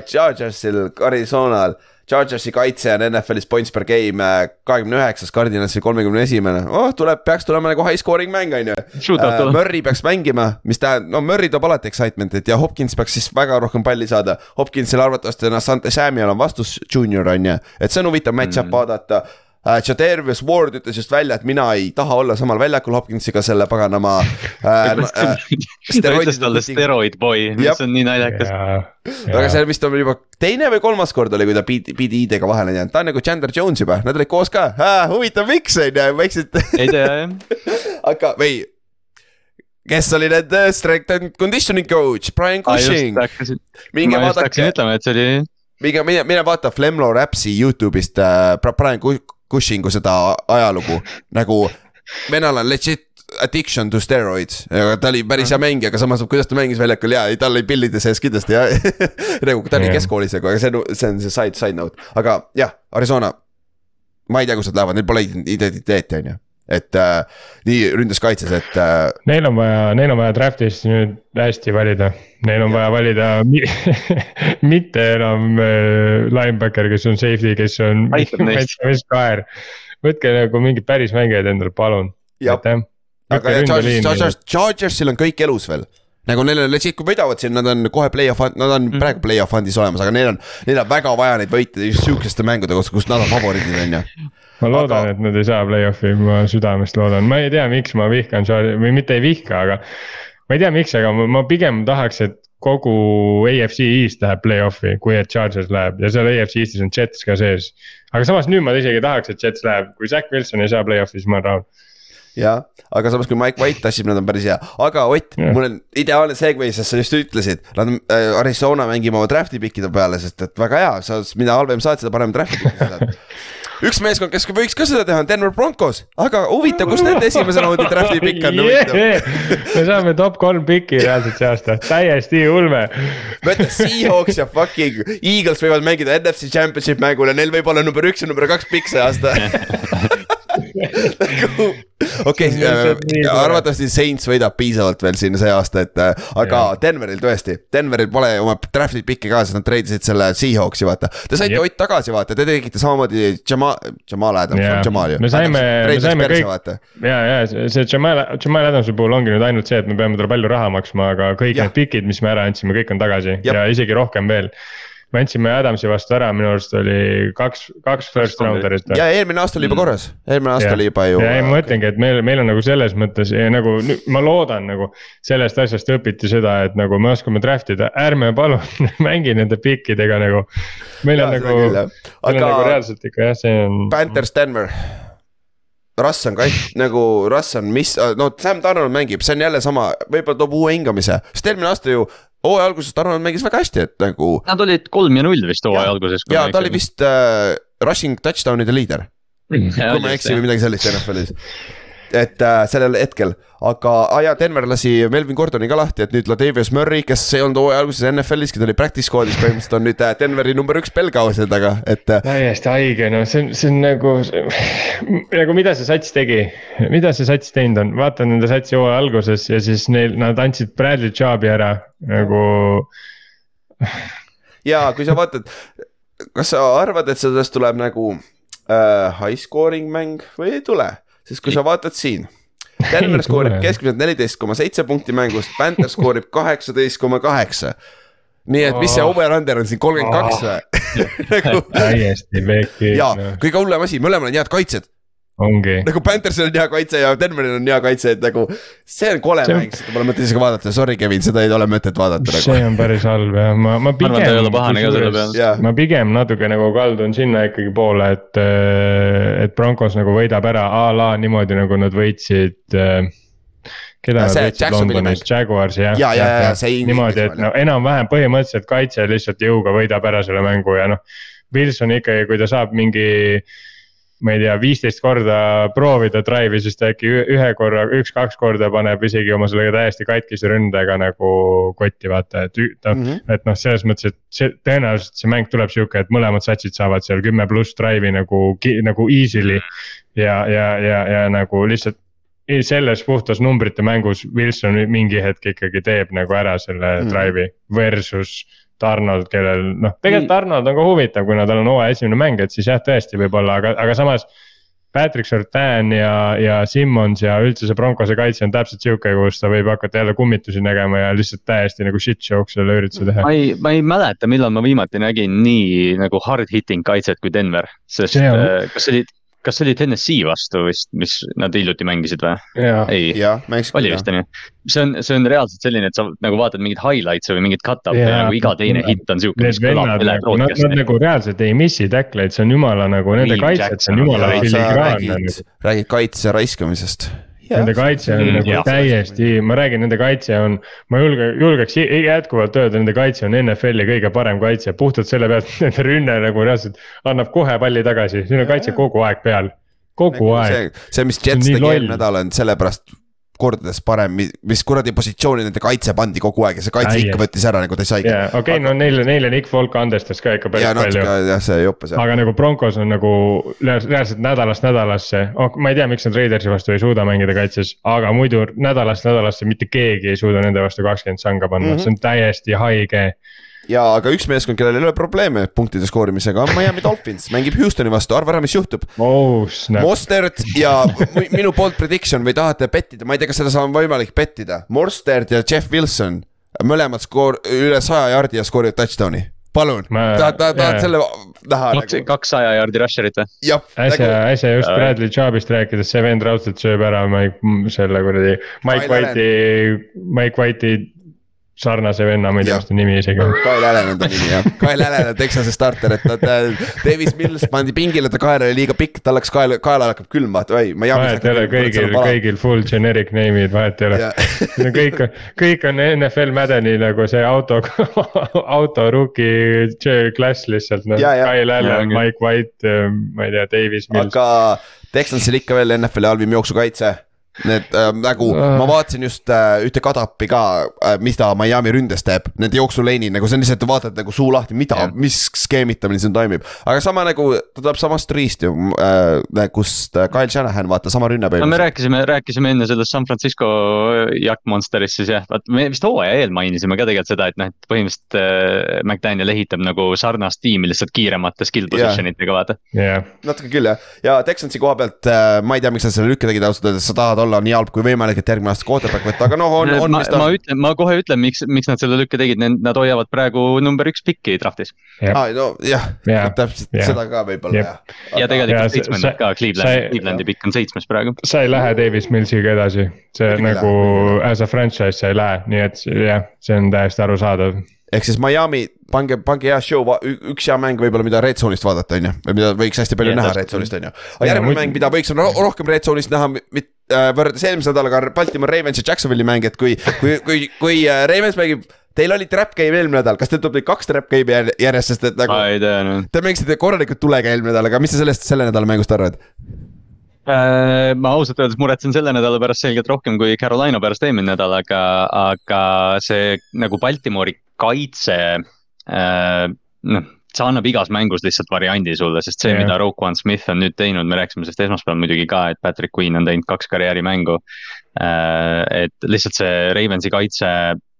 Chargersil, Arizonal Chargersi kaitse on NFL-is points per game äh, kahekümne üheksas, Cardinalsi kolmekümne esimene, oh tuleb, peaks tulema nagu high scoring mäng on ju. Tuleb. Murry peaks mängima, mis tähendab, no Murry toob alati excitement'it ja Hopkins peaks siis väga rohkem palli saada. Hopkinsil arvatavasti on Asante Samuel on vastus junior on ju, et see on huvitav match-up mm. vaadata äh,. Jadavius Ward ütles just välja, et mina ei taha olla samal väljakul Hopkinsiga selle paganama äh, <laughs> äh, ta ütles talle steroid boy, mis on nii naljakas. aga see vist on juba teine või kolmas kord oli, kui ta pidi ID-ga vahele jäänud, ta on nagu Chandler Jones juba, nad olid koos ka, huvitav, miks on ju, vaikselt. ei tea jah. <laughs> aga või kes oli nende strength and conditioning coach, Brian Cushing. minge vaadake. hakkasin ütlema, et see oli. minge, mine, mine vaata Flemlo Rapsi Youtube'ist äh, Brian Cushingu seda ajalugu. Nagu venel on legit addiction to steroids, ta oli päris hea mängija, aga samas, kuidas ta mängis väljakul ja ei, tal oli pillide sees kindlasti ja <laughs> nagu ta oli yeah. keskkoolis nagu, aga see on, see on see side, side note, aga jah, Arizona. ma ei tea, kus nad lähevad, neil pole identiteeti, on ju et äh, nii ründes-kaitses, et äh.... Neil on vaja, neil on vaja draft'is nüüd hästi valida, neil on ja. vaja valida <laughs> mitte enam äh, linebacker, kes on safety, kes on. <laughs> kaer, võtke nagu mingid päris mängijaid endale, palun. aga ja Chargers, Chargers, Chargersil on kõik elus veel nagu neil on legit, kui võidavad siin, nad on kohe play-off, nad on mm. praegu play-off fund'is olemas, aga neil on, neil on väga vaja neid võite just sihukeste mängude kohta, kus nad on favoriidid, on ju ma loodan aga..., et nad ei saa play-off'i, ma südamest loodan, ma ei tea, miks ma vihkan Charlie või mitte ei vihka, aga. ma ei tea, miks, aga ma, ma pigem tahaks, et kogu AFC East läheb play-off'i, kui et Chargers läheb ja seal AFC Eestis on Jets ka sees. aga samas nüüd ma isegi tahaks, et Jets läheb, kui Zack Wilson ei saa play-off'i, siis ma olen rahul jah, aga samas, kui Mike White tassib, nad on päris hea, aga Ott, mul on ideaalne segway, sest sa just ütlesid. Nad on äh, Arizona mängima oma draft'i pickide peale, sest et väga hea, sa, mida halvem saad, seda parem draft'i pick'i saad. <laughs> Üks meeskond, kes võiks ka seda teha, on Denver Broncos, aga huvitav, kus nende esimese raundi draft'i pikk on <laughs> yeah.. me saame top kolm piki reaalselt see aasta, täiesti ulme. mõtle, Seahawks ja fucking Eagles võivad mängida NFC Championship mängul ja neil võib olla number üks ja number kaks pikk see aasta <laughs> okei, äh, arvatavasti Saints võidab piisavalt veel siin see aasta, et äh, aga ja. Denveril tõesti, Denveril pole oma draft'i pikki ka, sest nad treidisid selle Seahawksi, vaata. Te saite Ott tagasi, vaata, te tegite samamoodi Jamal, Jamal Adams, Jamal ju. me saime, me saime kõik, ja, ja see Jamal, Jamal Adamsi puhul ongi nüüd ainult see, et me peame talle palju raha maksma, aga kõik ja. need pikid, mis me ära andsime, kõik on tagasi ja, ja isegi rohkem veel me andsime Adamsi vastu ära, minu arust oli kaks, kaks first rounder'it. ja eelmine aasta oli juba korras, eelmine aasta ja. oli juba ju. ja ei, ma mõtlengi, et meil, meil on nagu selles mõttes nagu ma loodan nagu sellest asjast õpiti seda, et nagu me oskame draft ida, ärme palun <laughs> mängi nende pikkidega nagu. meil ja, on nagu, meil on nagu reaalselt ikka jah, see on. Panthers Denver Russ on kait-, nagu Russ on, mis, no Sam Donald mängib, see on jälle sama, võib-olla toob uue hingamise, sest eelmine aasta ju hooaja alguses Tarmo mängis väga hästi, et nagu. Nad olid kolm ja null vist hooaja alguses. ja ta oli vist äh, rushing touchdown'ide liider. kui ma ei eksi või midagi sellist NFL-is et äh, sellel hetkel, aga ah, ja Denver lasi Melvin Gordoni ka lahti, et nüüd Latavius Murray, kes ei olnud hooaja alguses NFL-iski, ta oli practice squad'is põhimõtteliselt on nüüd äh, Denveri number üks pelgausen taga, et. Äh, täiesti haige, no see on, see on nagu, <laughs> nagu mida see sats tegi, mida see sats teinud on, vaata nende satsi hooaja alguses ja siis neil, nad andsid Bradley Chubb'i ära nagu. <laughs> ja kui sa vaatad, kas sa arvad, et sellest tuleb nagu äh, high scoring mäng või ei tule? Sest kui sa vaatad siin. Denver <laughs> skoorib keskmiselt neliteist koma seitse punkti mängust, Panther <laughs> skoorib kaheksateist koma kaheksa. nii et mis see over-under on siin, kolmkümmend kaks või? <laughs> nagu täiesti pekki. ja kõige hullem asi, mõlemal on head kaitsjad ongi. nagu Panthersil on hea kaitse ja Denveril on hea kaitse, et nagu see on kole see... mäng, seda pole mõtet isegi vaadata, sorry, Kevin, seda ei ole mõtet vaadata nagu.. see on päris halb jah, ma, ma pigem. ma arvan, et ta ei ole pahane ka selle peale. ma pigem natuke nagu kaldun sinna ikkagi poole, et, et Broncos nagu võidab ära a la niimoodi, nagu nad võitsid äh, keda nad võitsid Londonis, Jaguars jah. ja, ja, ja, ja see. niimoodi, et no enam-vähem põhimõtteliselt kaitse lihtsalt jõuga võidab ära selle mängu ja noh. Wilson ikkagi, kui ta saab mingi ma ei tea, viisteist korda proovida drive'i, siis ta äkki ühe korra, üks-kaks korda paneb isegi oma selle täiesti katkise ründega nagu kotti, vaata, et ta mm. -hmm. et noh, selles mõttes, et see tõenäoliselt see mäng tuleb sihuke, et mõlemad satsid saavad seal kümme pluss drive'i nagu, nagu easy'li. ja, ja, ja, ja nagu lihtsalt selles puhtas numbrite mängus Wilson mingi hetk ikkagi teeb nagu ära selle mm -hmm. drive'i versus Arnold, kellel noh, tegelikult Mm. Arnold on ka huvitav, kuna tal on hooaja esimene mäng, et siis jah, tõesti võib-olla, aga, aga samas. Patrick Surtain ja, ja Simmons ja üldse see Broncose kaitse on täpselt sihuke, kus ta võib hakata jälle kummitusi nägema ja lihtsalt täiesti nagu shit show'ks selle ürituse teha. ma ei, ma ei mäleta, millal ma viimati nägin nii nagu hard hitting kaitset kui Denver, sest See on- äh, kas see oli, kas see oli Tennessee vastu vist, mis nad hiljuti mängisid või? ei, oli vist on ju, see on, see on reaalselt selline, et sa nagu vaatad mingeid highlights'e või mingit cut-up'i ja Jaa, nagu iga teine hitt on siuke, Need mis kõlab vennad üle nagu, nad, nad nagu reaalselt ei missi tackleid, see on jumala nagu nende kaitset, see on jumala filigraanne räägid nagu., räägid kaitse raiskamisest. Nende kaitse on Mm, nagu jah. täiesti, ma räägin, nende kaitse on, ma julge, julgeks jätkuvalt öelda, nende kaitse on NFL-i kõige parem kaitse, puhtalt selle pealt, et nende rünne nagu reaalselt annab kohe palli tagasi, siin on kaitse kogu aeg peal, kogu aeg. see, see, mis Jets tegi eelmine nädal on sellepärast kordades parem, mis kuradi positsiooni nende kaitse pandi kogu aeg ja see kaitse ikka Täiesti. võttis ära nagu ta saigi. jaa, okei, no neile, neile Nick Folk andestas ka ikka päris ja palju jah, see jope seal. aga nagu Broncos on nagu reaal- reaalselt nädalast nädalasse oh,, ma ei tea, miks nad Raidersi vastu ei suuda mängida kaitses, aga muidu nädalast nädalasse mitte keegi ei suuda nende vastu kakskümmend sanga panna mm. -hmm. see on täiesti haige. Ja aga üks meeskond, kellel ei ole probleeme punktide skoorimisega on Miami Dolphins, mängib Houstoni vastu, arva ära, mis juhtub. oh Mostert ja minu poolt prediction või tahate pettida, ma ei tea, kas seda on võimalik pettida, Mostert ja Jeff Wilson. mõlemad skoor-, üle saja jardi ja skoorivad touchdown'i, palun, Ma- tahad, tahad, tahad selle näha kaks, nagu, kaks saja jaardi rusher'it või? äsja nagu, äsja just. Bradley Chubbist rääkides, see vend raudselt sööb ära Mike, selle kuradi Mike White'i, Mike White'i sarnase venna, ma ei tea, mis ta nimi isegi on. Kyle Allan on ta nimi jah, <laughs> Kyle Allan on Texase starter, et nad äh,, Davis Mills pandi pingile, ta kael oli liiga pikk, tal läks kael, kaelal hakkab külma, et oi, ma jamin. vahet ei ole, kõigil, kõigil full generic name'id, vahet ei ole. <laughs> Need on kõik, kõik on NFL Madeni nagu see auto, <laughs> auto rookie klass lihtsalt noh. Kyle Allan, Ja, Mike White, ma ei tea, Davis Mills. aga Texansil ikka veel NFL-i halvim jooksukaitse. Need äh, nagu, ma vaatasin just äh, ühte kadapi ka äh,, mis ta Miami ründes teeb, nende jooksuleini nagu see on lihtsalt, vaatad nagu suu lahti, mida Jah., mis skeemitamine siin toimib. aga sama nagu, ta tuleb samast riist ju äh,, kust äh, Kyle Shanahan, vaata sama rünne no me rääkisime, rääkisime enne sellest San Francisco Jack Monsterist siis jah, vaat me vist hooaja eel mainisime ka tegelikult seda, et noh, et põhimõtteliselt äh, McDaniel ehitab nagu sarnast tiimi lihtsalt kiiremate skill position itega vaata. jah, natuke küll jah, ja Texansi koha pealt äh, ma ei tea, miks nad selle lükke tegid ausalt öeldes, sa tahad olla nii halb kui võimalik, et järgmine aasta quarterback võtta, aga noh, on, on ma ma ütlen, ma kohe ütlen, miks, miks nad selle lükke tegid, nad hoiavad praegu number üks pikki draft'is. aa, no jah Jah. täpselt Jah. seda ka võib-olla jah. ja ja tegelikult seitsmendat ka, Cleveland Clevelandi pikk on seitsmes praegu. sa ei lähe Davis Millsiga edasi, see nagu as a franchise sa ei lähe, nii et jah, see on täiesti arusaadav. Ehk siis Miami, pange, pange hea show, üks hea mäng võib-olla, mida Red Zone'ist vaadata, on ju, või mida võiks hästi palju Jah, näha. Red Zone'ist, on ju. Aga järgmine mäng, mida võiks ro rohkem Red Zone'ist näha, mit-, võrreldes eelmise nädalaga Baltimore Ravens ja Jacksonville'i mäng, et kui, kui, kui, kui äh, Ravens mängib Teil oli trap game eelmine nädal, kas teil tuleb nüüd kaks trap game'i jär- järjest, sest et nagu noh. te mängisite korralikult tulega eelmine nädal, aga mis sa sellest selle nädala mängust arvad? Äh, ma ausalt öeldes muretsen selle nädala pärast selgelt rohkem kui Carolina pärast eelmine nädal, aga, aga see nagu Baltimori kaitse äh,. noh, see annab igas mängus lihtsalt variandi sulle, sest see yeah., mida Roquan Smith on nüüd teinud, me rääkisime sellest esmaspäeval muidugi ka, et Patrick Queen on teinud kaks karjäärimängu äh,. et lihtsalt see Ravensi kaitse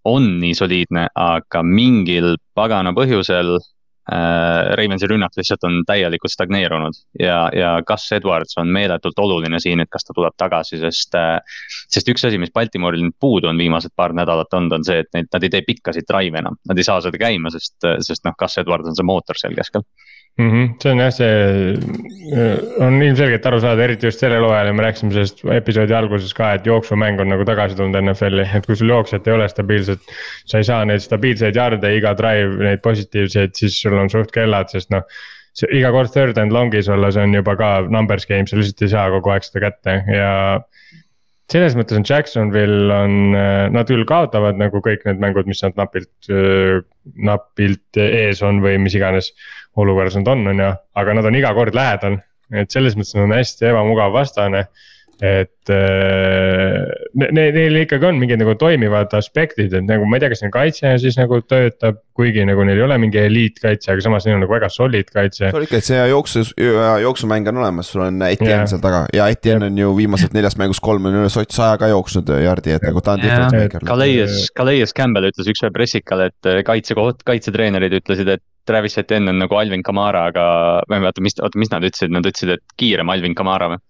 on nii soliidne, aga mingil pagana põhjusel Ravensi rünnak lihtsalt on täielikult stagneerunud ja, ja Gus Edwards on meeletult oluline siin, et kas ta tuleb tagasi, sest äh,. sest üks asi, mis Baltimooril nüüd puudu on viimased paar nädalat olnud, on see, et neid, nad ei tee pikkasid drive enam, nad ei saa seda käima, sest, sest noh, Gus Edwards on see mootor seal keskel. mm. -hmm. see on jah, see äh, on ilmselgelt aru saada, eriti just sellel hooajal ja me rääkisime sellest episoodi alguses ka, et jooksumäng on nagu tagasi tulnud NFL-i, et kui sul jooksjat ei ole stabiilset. sa ei saa neid stabiilseid jarde iga drive, neid positiivseid, siis sul on suht kellad, sest noh. see iga kord third and long'is olla, see on juba ka numbers game, sa lihtsalt ei saa kogu aeg seda kätte ja selles mõttes on Jacksonville on, nad küll kaotavad nagu kõik need mängud, mis nad napilt, napilt ees on või mis iganes olukorras nad on, on ju, aga nad on iga kord lähedal. et selles mõttes on hästi ebamugav vastane. Et äh, ne- ne- neil ikkagi on mingid nagu toimivad aspektid, et nagu ma ei tea, kas neil kaitse siis nagu töötab. kuigi nagu neil ei ole mingi eliitkaitse, aga samas neil on nagu väga solid kaitse. sul ikka see jooksu, jooksumäng on olemas, sul on Etienne seal taga ja Etienne on ju viimased neljast mängust kolm on üle sott saja ka jooksnud jardi, et nagu ta on difference maker. Calais, Calais Campbell ütles ükspäev pressikal, et äh, kaitsekoht, kaitsetreenerid ütlesid, et Travis Etienne on nagu Alvin Kamara, aga ma ei mäleta, mis, oota, mis nad ütlesid, nad ütlesid, et kiirem Alvin Kamara või?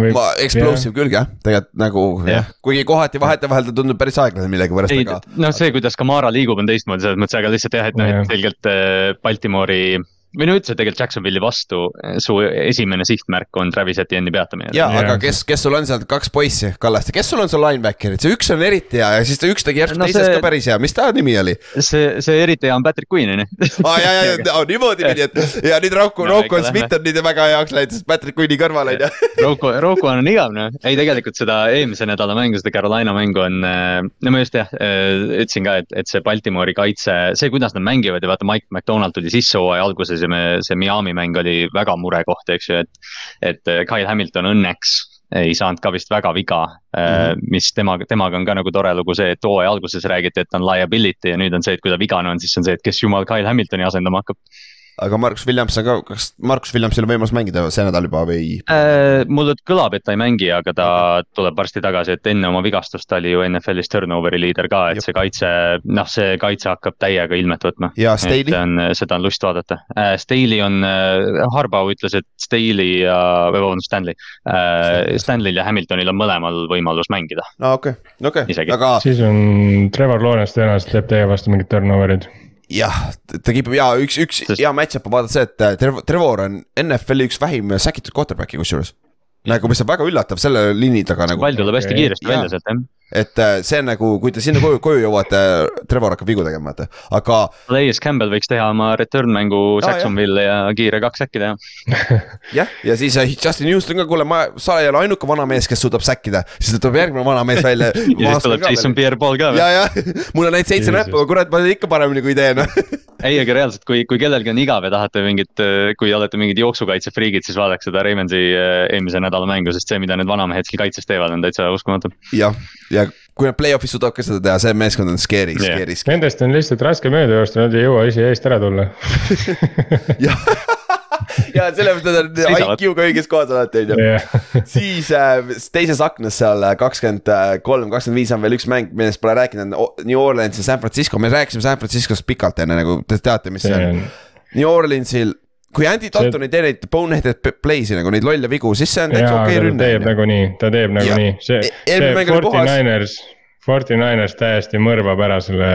ma, explosive küll jah, tegelikult nagu Jah., kuigi kohati vahetevahel ta tundub päris aeglane millegipärast, ei aga, noh, see, kuidas Kamara liigub, on teistmoodi selles mõttes, aga lihtsalt jah, et noh, et selgelt äh, Baltimoori või no üldse tegelikult Jacksonville'i vastu äh, su esimene sihtmärk on Travis Etienne'i peatamine. ja Jah. aga kes, kes sul on sealt kaks poissi, Kallaste, kes sul on seal linebacker'id, see üks on eriti hea ja siis ta üks tegi järsku No no, teises see- ka päris hea, mis ta nimi oli? see, see eriti hea on Patrick Queen on ju. <laughs> aa ja, ja, ja niimoodi <laughs> pidi, et ja nüüd Rauko No Rauko Smith on nii väga heaks läinud, sest Patrick Queen'i kõrval on ju. Rocco, Rocco on igav noh, ei tegelikult seda eelmise nädala mängu, seda Carolina mängu on, no ma just jah, ütlesin ka, et, et see Baltimoori kaitse, see, kuidas nad mängivad ja vaata, Mike McDonald tuli sisse hooaja alguses me, see Miami mäng oli väga murekoht, eks ju, et. et äh, Kyle Hamilton õnneks ei saanud ka vist väga viga mm, -hmm. mis temaga, temaga on ka nagu tore lugu see, et hooaja alguses räägiti, et on liability ja nüüd on see, et kui ta vigane on, siis on see, et kes jumal Kyle Hamiltoni asendama hakkab. Aga Markus Williams on ka, kas Markus Williamsil on võimalus mängida see nädal juba või? Äh, mul nüüd kõlab, et ta ei mängi, aga ta tuleb varsti tagasi, et enne oma vigastust ta oli ju NFL-is turnover'i liider ka, et Jep. see kaitse, noh, see kaitse hakkab täiega ilmet võtma. ja et Staley, on, seda on lust vaadata äh,. Staley on äh,, Harbaugh ütles, et Staley ja, või vabandust, Stanley äh,. Stanley'l ja Hamiltonil on mõlemal võimalus mängida. no okei, okei, Isegi. aga siis on Trevor Lawrence tõenäoliselt teeb teie vastu mingid turnover'id. jah, ta kipub ja üks, üks Sest- hea match-up on vaadata see, et äh, Trev- Trevor on NFL-i üks vähim säkitud quarterback'i kusjuures. nagu, mis on väga üllatav selle liini taga nagu, pall tuleb hästi kiiresti välja sealt jah. Et äh, see on nagu, kui te sinna koju, koju jõuate, Trevor hakkab vigu tegema, vaata, aga Laius Campbell võiks teha oma return mängu Jacksonville'i ja kiire kaks äkki teha. <laughs> jah, ja siis äh, Justin Houston ka, kuule, ma, sa ei ole ainuke vana mees, kes suudab säkkida, siis tuleb järgmine vana mees välja. <laughs> ja siis tuleb Jason Pierre-Paul ka ja, ja mul on ainult seitse näppu, aga kurat, ma teen ikka paremini kui teen. <laughs> ei, aga reaalselt, kui, kui kellelgi on igav ja tahate mingit, kui olete mingid jooksukaitsefriigid, siis vaadake seda Raimonsi äh, eelmise nädala mängu, sest see, mida need vanamehed seal kaitses teevad, on täitsa uskumatu. jah, ja kui nad play-off'is suudavad ka seda teha, see meeskond on scary Jah. scary, scary. Nendest on lihtsalt raske mööda joosta, nad ei jõua ise eest ära tulla. <laughs> jah, ja sellepärast nad on. IQ-ga õiges kohas alati on ju. <laughs> siis äh, teises aknas seal kakskümmend kolm, kakskümmend viis on veel üks mäng, millest pole rääkinud, on New Orleans ja San Francisco, me rääkisime San Franciscost pikalt enne nagu te teate, mis see on. New Orleansil, kui Andy Dalton ei tee neid boneheaded play'si nagu neid lolle vigu, siis see on täitsa okei ta rünne teeb. nagunii, ta teeb nagunii, see, E- see oli puhas. 49ers, 49ers täiesti mõrvab ära selle,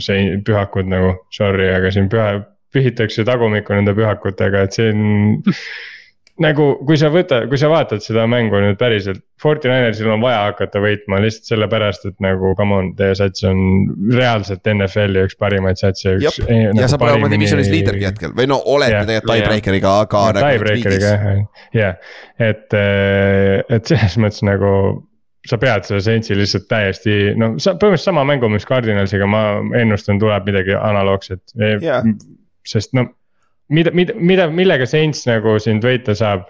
see pühakud nagu, sorry, aga siin püha, pühitakse tagumikku nende pühakutega, et see on. nagu, kui sa võtad, kui sa vaatad seda mängu nüüd päriselt, 49ersil on vaja hakata võitma lihtsalt sellepärast, et nagu come on, teie sats on reaalselt NFL-i üks parimaid satse. jah, ja sa pole oma divisionis liidergi hetkel või no olete tegelikult tiebreaker'iga, aga no,. nagu Tiebreakeriga jah, jah, et, et selles mõttes nagu sa pead selle Saintsi lihtsalt täiesti, no sa põhimõtteliselt sama mängu, mis Cardinalsiga ma ennustan, tuleb midagi analoogset Jaa. sest no mida, mida, mida, millega Saints nagu sind võita saab?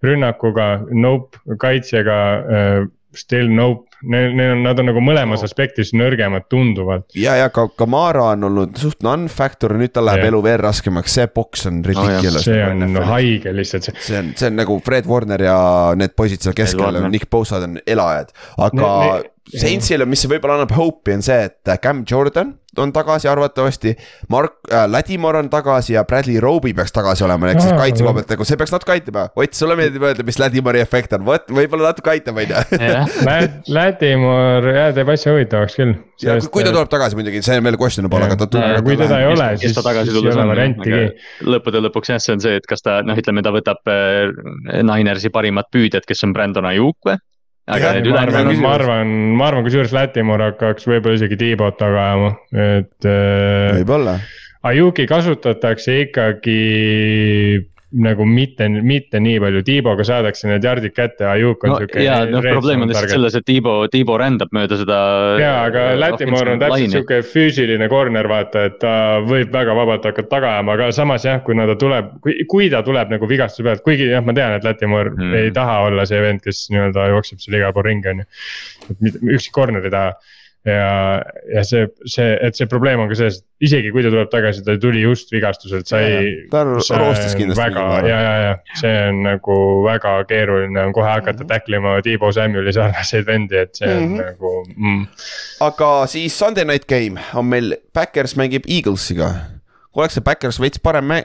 rünnakuga, nope, kaitsega uh,, still nope, neil, neil on, nad on nagu mõlemas No. aspektis nõrgemad tunduvalt. ja, ja ka Kamara on olnud suht non-factor, nüüd tal läheb Jah. elu veel raskemaks, see boks on ridiculous see nagu on no, NFL-is. haige lihtsalt, see on, see on nagu Fred Warner ja need poisid seal keskel Nick Bosa'd on elajad, aga Ne- ne- Saintsile, mis võib-olla annab hope'i on see, et Cam Jordan on tagasi arvatavasti. Mark äh,, Ladimore on tagasi ja Bradley Roby peaks tagasi olema, ehk siis Aa, kaitse koha jah. pealt nagu see peaks natuke aitama. Ott, sulle meeldib öelda, mis Ladimore'i efekt on, vot võib-olla natuke aitab, on ju. jah, <laughs> Lätimore jah teeb asja huvitavaks küll. ja kui, kui ta tuleb tagasi muidugi, see on veel questionable, aga ta tuleb. kui teda ei ole, siis ta tagasi siis ei ole on, variantigi. lõppude lõpuks jah, see on see, et kas ta noh, ütleme, ta võtab äh, Ninersi parimad püüdjad, kes on Brandon Ayuk või? Aga need ma arvan, ülejäänud, ma arvan, ma arvan, kusjuures Lätimore hakkaks võib-olla isegi T-bot taga ajama, et äh, võib-olla, Ajuki kasutatakse ikkagi nagu mitte, mitte nii palju, Tiiboga saadakse need jardid kätte, Ajuk on no sihuke. ja noh, probleem on lihtsalt selles, et Tiibo, Tiibo rändab mööda seda. ja, aga Lätimoor on täpselt sihuke füüsiline corner, vaata, et ta võib väga vabalt hakata taga ajama, aga samas jah, kuna ta tuleb, kui, ta tuleb nagu vigastuse pealt, kuigi jah, ma tean, et Lätimoor mm. ei taha olla see vend, kes nii-öelda jookseb seal igal pool ringi, on ju. et ükski corner ei taha ja, ja see, see, et see probleem on ka selles, et isegi kui ta tuleb tagasi, ta tuli just vigastuselt, sai. ta roostis kindlasti. väga ja, ja, ja see on nagu väga keeruline on kohe hakata mm -hmm. tackle ima Tiibo Samueli sarnaseid vendi, et see on mm -hmm. nagu mm.. aga siis Sunday night game on meil, Backers mängib Eaglesiga. kui oleks see Backers veits parem mäng,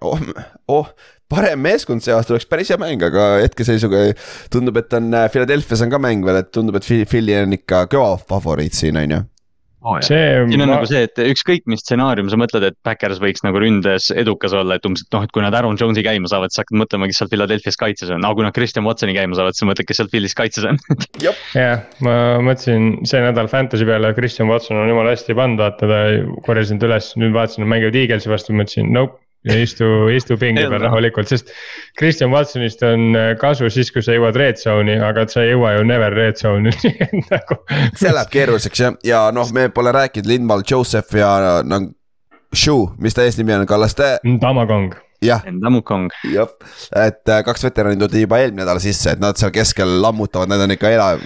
oh, oh parem meeskond see aasta oleks päris hea mäng, aga hetkeseisuga tundub, et on äh, Philadelphia's on ka mäng veel, et tundub, et Philly on ikka kõva favoriit siin on ju. Oh,. siin on ma... nagu see, et ükskõik mis stsenaarium sa mõtled, et Backers võiks nagu ründes edukas olla, et umbes, et noh, et kui nad Aaron Jones'i käima saavad, siis hakkad mõtlema, kes seal Philadelphia's kaitses on, aga kui nad Christian Watsoni käima saavad, siis mõtled, kes seal Philly's kaitses on. <laughs> Jah, ma mõtlesin see nädal Fantasy peale, Christian Watson on jumala hästi pannud, vaata ta korjasin ta üles, nüüd vaatasin, nad mängivad Eaglesi vastu, mõtlesin nope ja istu, istu pingi peal rahulikult, sest Christian Watsonist on äh, kasu siis, kui sa jõuad red zone'i, aga sa ei jõua ju never red zone'i <laughs> nagu. see läheb keeruliseks jah, ja noh, me pole rääkinud Lindval, Joseph ja no Shu, mis ta eesnimi on, Kallaste. Tamakong jah, Ndamukong. jah, et äh, kaks veterani tuldi juba eelmine nädal sisse, et nad seal keskel lammutavad, need on ikka elav.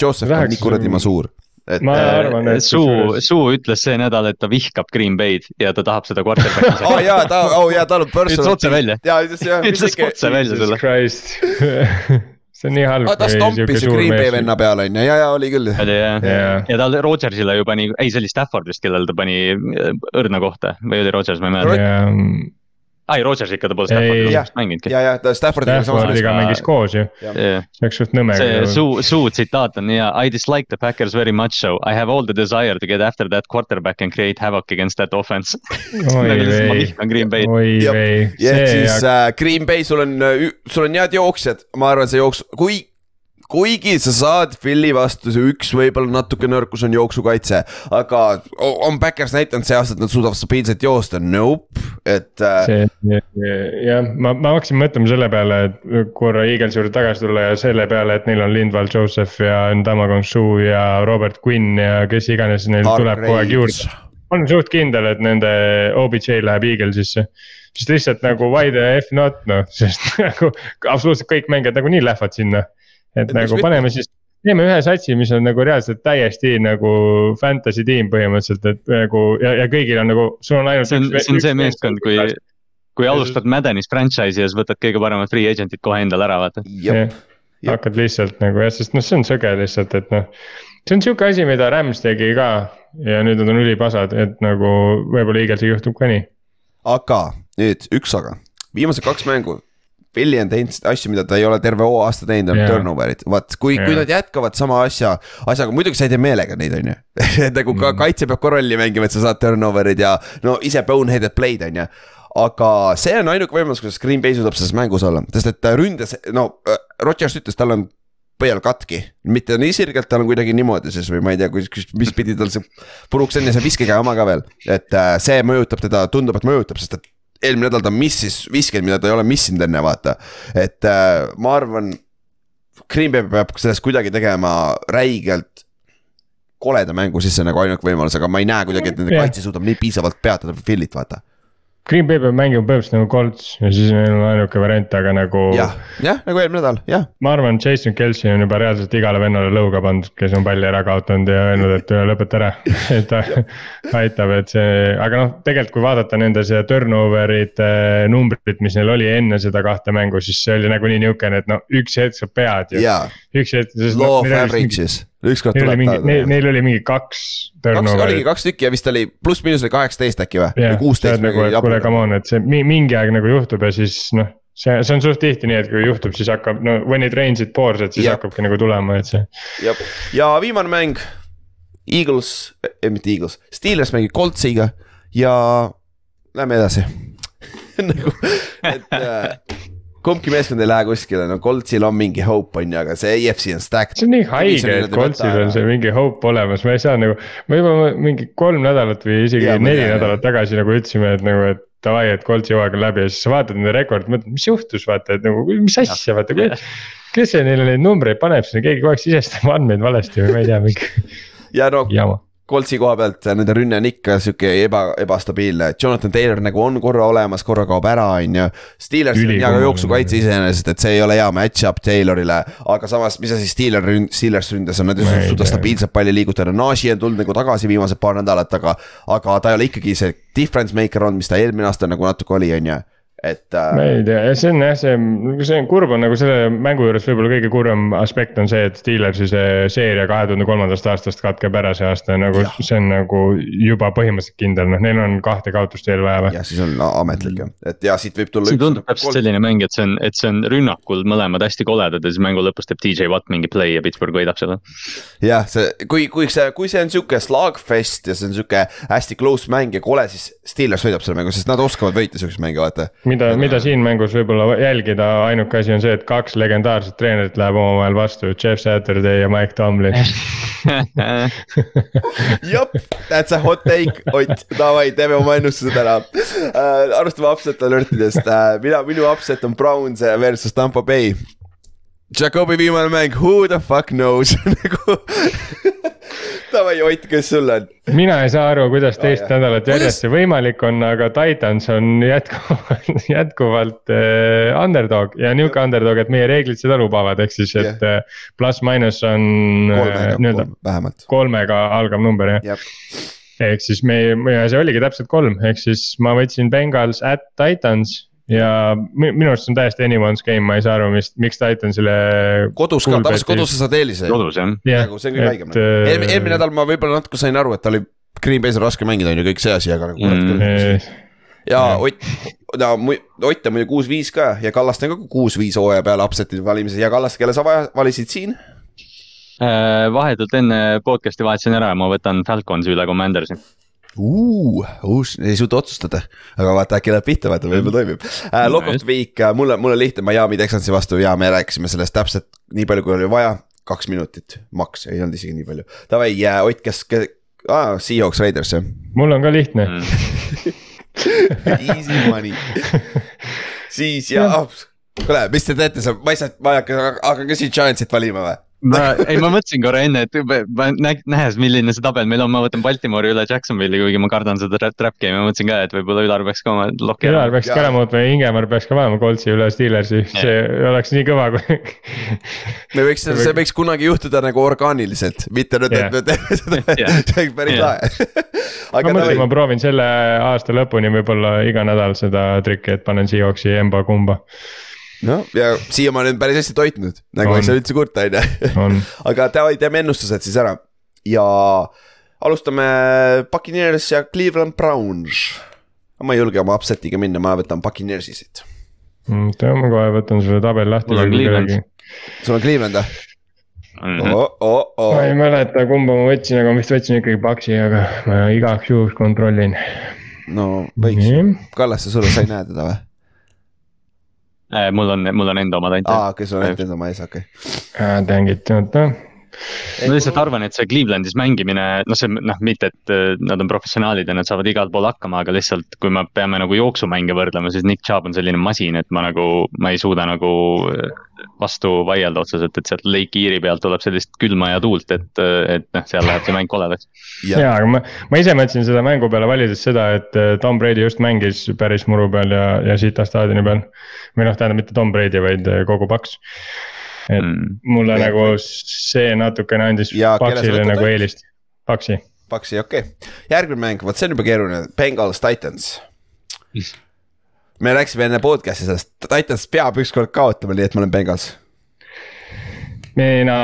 Joseph on nii kuradi suur et. ma äh, arvan, et. Suu, Suu ütles see nädal, et ta vihkab Green Bay'd ja ta tahab seda quarterback'i <laughs> aa oh, jaa, ta, oh jaa, tal on personal. ütles otse välja. ütles otse välja sulle. <laughs> see on nii halb. ta stompis ju Green Bay venna peale on ju, ja, ja oli küll. oli jah ja ta Rodgersile ju pani, ei see oli Stafford vist, kellel ta pani äh, õrna kohta või oli Rodgers, ma ei mäleta ai, Rodgers ikka, ta pole Staffordiga mänginudki. ja, ja ta Staffordiga. Staffordiga mängis koos ju. see oleks suht nõme. see suu, suu tsitaat on hea, I dislike the Backers very much so, I have all the desire to get after that quarterback and create havoc against that offense <laughs> oi vei, oi vei. ja siis äh, Green Bay, sul on, äh, sul on head jooksjad, ma arvan, see jooks, kui kuigi sa saad Philly vastu, see üks võib-olla natuke nõrkus on jooksukaitse, aga on Backers näidanud see aasta, et nad suudavad stabiilselt joosta, nope, et äh.... jah, ma, ma hakkasin mõtlema selle peale, et korra Eaglesi juurde tagasi tulla ja selle peale, et neil on Lindval Joseph ja Ndama Kongsu ja Robert Quinn ja kes iganes neil Dark tuleb kogu aeg juurde. olen suht kindel, et nende OBJ läheb Eaglesisse. Sest lihtsalt nagu why the f not noh, sest <laughs> nagu absoluutselt kõik mängijad nagunii lähevad sinna et nagu paneme siis, teeme ühe satsi, mis on nagu reaalselt täiesti nagu fantasy tiim põhimõtteliselt, et nagu ja, ja kõigil on nagu, sul on ainult. see on, see on see meeskond, kui, kui alustad Maddenis franchise'i ja siis võtad kõige paremad free agent'id kohe endale ära, vaata. hakkad lihtsalt nagu jah, sest noh, see on sõge lihtsalt, et noh. see on sihuke asi, mida Rams tegi ka ja nüüd nad on ülipasad, et nagu võib-olla Eaglesiga juhtub ka nii. aga nüüd üks aga, viimased kaks mängu Billy on teinud asju, mida ta ei ole terve hooaasta teinud, on yeah. turnover'id, vaat kui yeah., kui nad jätkavad sama asja, asjaga, muidugi sa ei tee meelega neid, on ju. <laughs> nagu ka mm. kaitse peab ka rolli mängima, et sa saad turnover'id ja no ise boneheaded play'd on ju aga see on ainuke võimalus, kuidas Green Bay suudab selles mängus olla, sest et ründes, no äh, Rodgers ütles, tal on põel katki, mitte nii sirgelt, tal on kuidagi niimoodi siis või ma ei tea, kus, mis pidi tal see puruks enne see viskekäe oma ka veel. et äh, see mõjutab teda, tundub, et mõjutab, sest et eelmine nädal ta missis viskeid, mida ta ei ole missinud enne, vaata. et äh, ma arvan, Green Bay peab sellest kuidagi tegema räigelt koleda mängu sisse nagu ainuke võimalus, aga ma ei näe kuidagi, et nende kaitse suudab nii piisavalt peatada Philly't, vaata Green Bay peab mängima põhimõtteliselt nagu Colts ja siis neil on ainuke variant, aga nagu. jah, jah nagu eelmine nädal, jah. ma arvan, Jason Kelci on juba reaalselt igale vennale lõuga pannud, kes on palli ära kaotanud ja öelnud, et lõpeta ära <laughs> et ta aitab, et see, aga noh, tegelikult kui vaadata nende see turnover'ide numbrit, mis neil oli enne seda kahte mängu, siis see oli nagunii niukene, et no üks hetk sa pead ju. üks hetk. Law of averages ükskord tuleb mingi, neil, neil oli mingi kaks. kaks, oligi kaks tükki ja vist oli pluss-miinus oli kaheksateist äkki või yeah,? või kuusteist. nagu, et kuule, come on, et see mingi aeg nagu juhtub ja siis noh, see, see on suht tihti nii, et kui juhtub, siis hakkab, no when it rains it pours, et siis Jab. hakkabki nagu tulema, et see. jah, ja viimane mäng. Eagles eh,, mitte Eagles, Steelers mängib Coltsiga ja lähme edasi <laughs> nagu, et äh, kumbki meeskond ei lähe kuskile, no Coltsil on mingi hope on ju, aga see AFC on stacked. see on nii haige, et Coltsil on see mingi hope olemas, ma ei saa nagu, me juba mingi kolm nädalat või isegi ja, neli nädalat tagasi nagu ütlesime, et nagu, et davai, et Coltsi hooaeg on läbi ja siis sa vaatad nende rekordit, mõtled, mis juhtus, vaata, et nagu mis asja, vaata. kes see neile neid numbreid paneb sinna, keegi kogu aeg sisestab andmeid valesti või ma ei tea, mingi ja no jama. Coltsi koha pealt nende rünne on ikka sihuke eba, ebastabiilne, Jonathan Taylor nagu on korra olemas, korra kaob ära, on ju. Steelersil on hea ka jooksukaitse iseenesest, et see ei ole hea match-up Taylorile, aga samas, mis asi Steeler ründ-, Steelers ründes on, nad ei suuda stabiilselt palli liigutada, Nashi on tulnud nagu tagasi viimased paar nädalat, aga. aga ta ei ole ikkagi see difference maker olnud, mis ta eelmine aasta nagu natuke oli, on ju, et ma äh, ei tea, see on jah, see, see on kurb on nagu selle mängu juures võib-olla kõige kurvem aspekt on see, et Steelersi see seeria kahe tuhande kolmandast aastast katkeb ära see aasta nagu see on nagu juba põhimõtteliselt kindel, noh, neil on kahte kaotust veel vaja või? jah, siis on ametlik jah, et ja siit võib tulla. see tundub täpselt selline mäng, et see on, et see on rünnakul mõlemad hästi koledad ja siis mängu lõpus teeb DJ Watt mingi play ja Pittsburgh võidab seda. jah, see, kui, kui see, kui see on sihuke slugfest ja see on sihuke hästi close mäng ja kole, siis Steelers võidab selle mängu, sest nad oskavad võita siukseid mänge, vaata. mida, mida siin mängus võib-olla jälgida, ainuke asi on see, et kaks legendaarset treenerit läheb omavahel vastu, Jeff Saturday ja Mike Tomlin. <laughs> jep, that's a hot take, Ott, davai, teeme oma ennustused ära äh,. alustame upset alertidest äh,, mina, minu upset on Browns versus Tampa Bay. Jakobi viimane mäng, who the fuck knows <laughs> nagu davai, Ott, kes sul on? mina ei saa aru, kuidas teist jah. nädalat järjest see võimalik on, aga Titans on jätkuvalt, <laughs> jätkuvalt äh, underdog ja nihuke underdog, et meie reeglid seda lubavad, ehk siis, et äh, pluss-miinus on äh, kolmega nii-öelda vähemalt, kolmega algav number jah. jah. ehk siis me, ja see oligi täpselt kolm, ehk siis ma võtsin Bengals at Titans ja mi- minu arust see on täiesti anyone's game, ma ei saa aru, mis, miks Titansile. kodus ka, tavaliselt kodus sa saad eelise. kodus jah. nagu see on kõige haigem. eelmine, eelmine nädal ma võib-olla natuke sain aru, et ta oli Green Bay's on raske mängida, on ju kõik see asi, aga nagu kurat Mm. küll. ja jah. Ott, no Ott on muidu kuus-viis ka ja Kallaste on ka kuus-viis hooaja peale upset'i valimisel ja Kallaste, kelle sa valisid siin? Äh, vahetult enne podcast'i vahetasin ära ja ma võtan Falconsi üle Commandersi. uus, ei suuda otsustada, aga vaata äkki läheb pihta, vaata võib-olla toimib äh,. Lock of the week, mulle, mulle lihtne Miami Texansi vastu ja me rääkisime sellest täpselt nii palju, kui oli vaja, kaks minutit, maks, ei olnud isegi nii palju. Davai, Ott, kes, kes, aa, Seahawks Raiders jah, mul on ka lihtne Mm. <laughs> easy money. siis ja, kuule, mis te teete seal, ma ei saa, ma ei hakka, hakkan ka siin Giantsit valima või? ma, ei ma mõtlesin korra enne, et ma- nä- nähes, milline see tabel meil on, ma võtan Baltimoori üle Jacksonville'i, kuigi ma kardan seda trap, trap game'i, ma mõtlesin ka, et võib-olla Ülar peaks ka oma lokki Ülar peaks ka ära muutma ja Ingemar peaks ka panema Coltsi üle Steelersi, see oleks nii kõva kui. me võiks, see <laughs> võiks kunagi juhtuda nagu orgaaniliselt, mitte nüüd, et me teeme seda, <laughs> see oleks päris lahe. ma mõtlen, ma proovin selle aasta lõpuni võib-olla iga nädal seda trikki, et panen Seahawksi emba kumba. Noh ja siiamaani on päris hästi toitnud, nagu On. ei saa üldse kurta, on ju. on, <laughs> aga davai, teeme ennustused siis ära ja alustame Buccaneers ja Cleveland Browns. ma ei julge oma upset'iga minna, ma võtan Buccaneersi siit. ma kohe võtan selle tabeli lahti. Mul on Cleveland. sul on Cleveland või? Mhm. oh, oh, ma ei oh. mäleta, kumba ma võtsin, aga ma vist võtsin ikkagi Paksi, aga ma igaks juhuks kontrollin. no võiks, Kallaste sulle, sa ei näe teda või? Äh, mul on, mul on enda omad ainult. aa, kes on ainult enda majas, okei. Dang it, oota. ma lihtsalt arvan, et see Clevelandis mängimine, noh, see noh, mitte, et äh, nad on professionaalid ja nad saavad igal pool hakkama, aga lihtsalt kui me peame nagu jooksumänge võrdlema, siis Nick Chubb on selline masin, et ma nagu, ma ei suuda nagu äh, vastu vaielda otseselt, et sealt Lake Erie pealt tuleb sellist külma ja tuult, et, et noh, seal läheb see mäng koledaks. ja, aga ma, ma ise mõtlesin seda mängu peale valides seda, et eh, Tom Brady just mängis päris muru peal ja, ja Sita staadioni peal. või noh, tähendab mitte Tom Brady, vaid eh, kogu Paks. et Mm. mulle Veel nagu see natukene andis Ja Paksile nagu eelist, Paksi. Paksi, okei okay.. järgmine mäng, vot see on juba keeruline, Bengals Titans. Me rääkisime enne podcast'i sellest, Titans peab ükskord kaotama, nii et ma olen Bengals. mina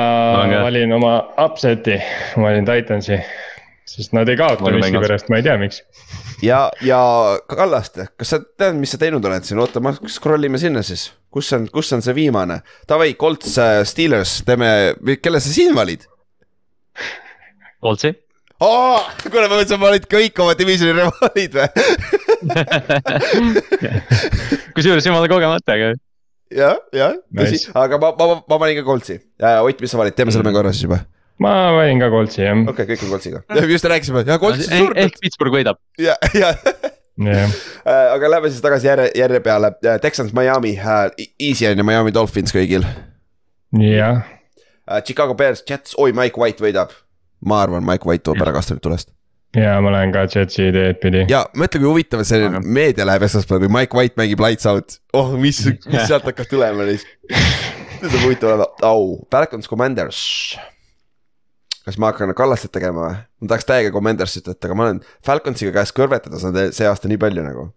ka. valin oma upset'i, ma valin Titansi. sest nad ei kaota miskipärast, ma ei tea, miks. ja, ja Kallaste, kas sa tead, mis sa teinud oled siin, oota, ma scroll ime sinna siis, kus on, kus on see viimane? Davai, Colts, Steelers, teeme, kelle sa siin valid? Coltsi. kuule, ma mõtlesin, ma olid kõik oma divisioni rivaalid või? <laughs> <laughs> kusjuures jumala kogemata, aga jah, jah, tõsi Nice., aga ma, ma, ma panin ka Coltsi. Ott, mis sa valid, teeme selle mängu ära siis juba. ma valin ka Coltsi jah. okei okay,, kõik on Coltsiga. just rääkisime, ja Colts on ehk, surnud ehk Pittsburgh võidab. ja, ja jah, Äh, aga lähme siis tagasi järje, järje peale, Texans, Miami, easy on ju Miami Dolphins kõigil. jah, Chicago Bears, Jets, oi Mike White võidab. ma arvan, Mike White toob ära kastanid tulest. Ja ma lähen ka Jetsi ideed pidi. ja mõtle, kui huvitav see Aga- meedia läheb esmaspäeval, kui Mike White mängib lights out. oh, mis, mis sealt hakkab tulema neist. see saab huvitav olema, au, Falcons Commanders. kas ma hakkan Kallastet tegema või? ma tahaks täiega Commandersit võtta, aga ma olen Falconsiga käest kõrvetada saanud see aasta nii palju nagu.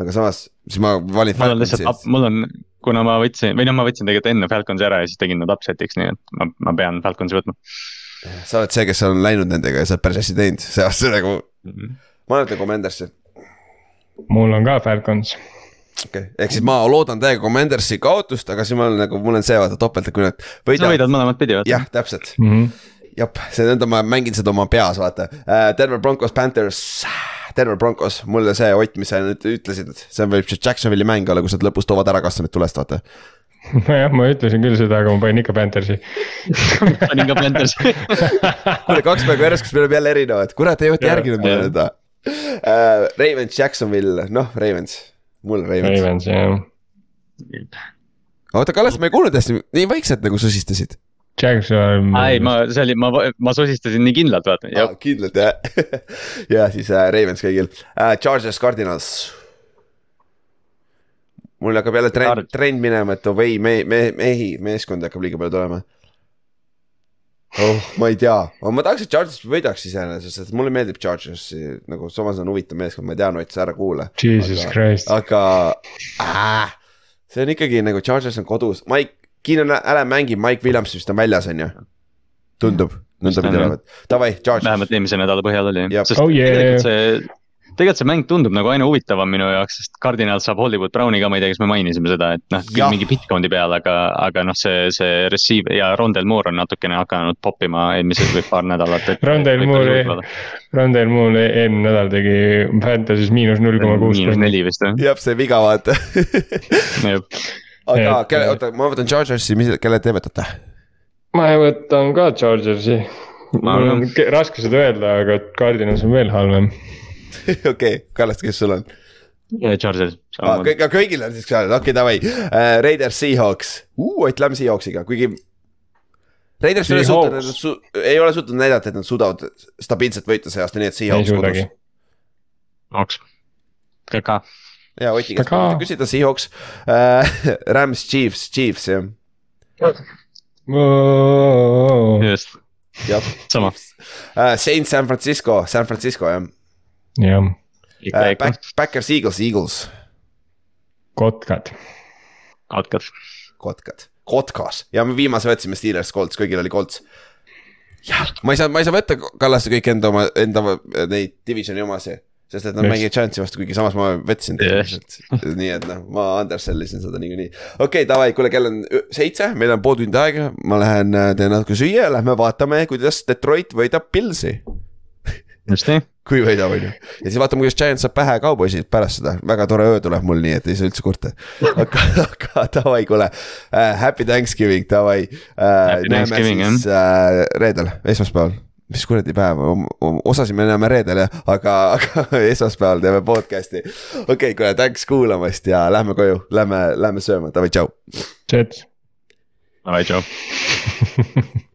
aga samas, siis ma valin Falconsi. mul on, kuna ma võtsin või noh, ma võtsin tegelikult enne Falconsi ära ja siis tegin nad upset'iks, nii et ma, ma pean Falconsi võtma. Sa oled see, kes on läinud nendega ja sa oled päris hästi teinud, see aasta nagu, ma ütlen Commandersi. mul on ka Falcons. okei okay., ehk siis ma loodan täiega Commandersi kaotust, aga siis ma olen nagu, mul on see vaata topelt, et kui nad sa võidavad võidad mõlemat pidi, vaata. jah, täpselt, Mhm. jah, see nõnda ma mängin seda oma peas, vaata uh,. Denver Broncos, Panthers, Denver Broncos, mulle see Ott, mis sa nüüd ütlesid, et see võib see Jacksonville'i mäng olla, kus nad lõpus toovad ära kasvanid tulest, vaata. <laughs> nojah, ma ütlesin küll seda, aga ma panin ikka Panthersi. <laughs> panin ka Panthers. <laughs> kuule, kaks päeva järjest, kas me oleme jälle erinevad, kurat, ei olete järginud mulle nõnda uh,. Ravens, Jacksonville, noh, Ravens, mul Ravens. Ravens jah. oota, Kallas, ma ei kuulnud hästi, nii vaikselt nagu susistasid. Jackson. ei, ma, see oli, ma, ma sosistasin nii kindlalt, vaata, jah. kindlalt jah ja siis äh, Ravens kõigil äh,, Chargers, Cardinals. Mul hakkab jälle trend trend minema, et ovei, me, me, mehi, meeskondi hakkab liiga palju tulema. oh, ma ei tea, ma tahaks, et Chargers võidaks iseenesest, sest mulle meeldib Chargersi nagu samas on huvitav meeskond, ma tean, Ott, sa ära kuula. Jesus Christ. aga äh, see on ikkagi nagu Chargers on kodus, Mike, Keenan Allan mängib, Mike Williams vist on väljas, on ju. tundub, nõnda pidi olevat, davai, Chargers. vähemalt eelmise nädala põhjal oli Jah., sest Oh yeah. tegelikult see, tegelikult see mäng tundub nagu aina huvitavam minu jaoks, sest Cardinal saab Hollywood Browni ka, ma ei tea, kas me mainisime seda, et noh, Jah. mingi Bitcoini peal, aga, aga noh, see, see receive ja Rondel Moore on natukene hakanud poppima eelmised või paar nädalat. Rondel Moore, Rondel Moore eelmine nädal tegi Fantasy's miinus null koma kuus. miinus neli vist jah, jah, see viga vaata aga kelle, oota, ma võtan Chargersi, mis, kelle te võtate? ma võtan ka Chargersi. Ma mul on seda öelda, aga Cardinals on veel halvem. <laughs> okei, Kallaste, kes sul on? Chargers ah,? samamoodi. kõigil on siis seal, okei davai. Uh,, Raiders, Seahawks. Uh,, Ott lähme Seahawksiga, kuigi. Raiders ei ole suutnud su,, ei ole suutnud näidata, et nad suudavad stabiilselt võita see aasta, nii et Seahawks kodus.. Oks, ka, ja Oti käest küsida, Seahawks. Uh, <laughs> Rams, Chiefs, Chiefs jah, just, jah sama, uh,. Saints, San Francisco, San Francisco jah jah, uh,. ikka, Backers, Eagles, Eagles, kotkad. katkad. kotkad, kotkas ja me viimase võtsime Steelers, Colts, kõigil oli Colts. jah, ma ei saa, ma ei saa võtta Kallaste kõik enda oma, enda neid divisioni omasi. sest et nad mängivad Giantsi vastu, kuigi samas ma võtsin tegelikult. nii et noh, ma undersellisin seda niikuinii. okei okay,, davai, kuule, kell on seitse, meil on pool tundi aega, ma lähen äh, teen natuke süüa, lähme vaatame, kuidas Detroit võidab Pilsi. Just nii, kui võidab, on ju. ja siis vaatame, kuidas Giants saab pähe kauboisid pärast seda, väga tore öö tuleb mul, nii et ei saa üldse kurta. aga, aga davai, kuule uh,, happy Thanksgiving, davai uh,. Happy Thanksgiving, siis uh, reedel, esmaspäeval, mis kuradi päev, osasid me näeme reedel jah, aga, aga <laughs> esmaspäeval teeme podcast'i. okei okay,, kuule, thanks kuulamast ja lähme koju, lähme, lähme sööma, davai, tšau. Jets. davai, tšau. <laughs>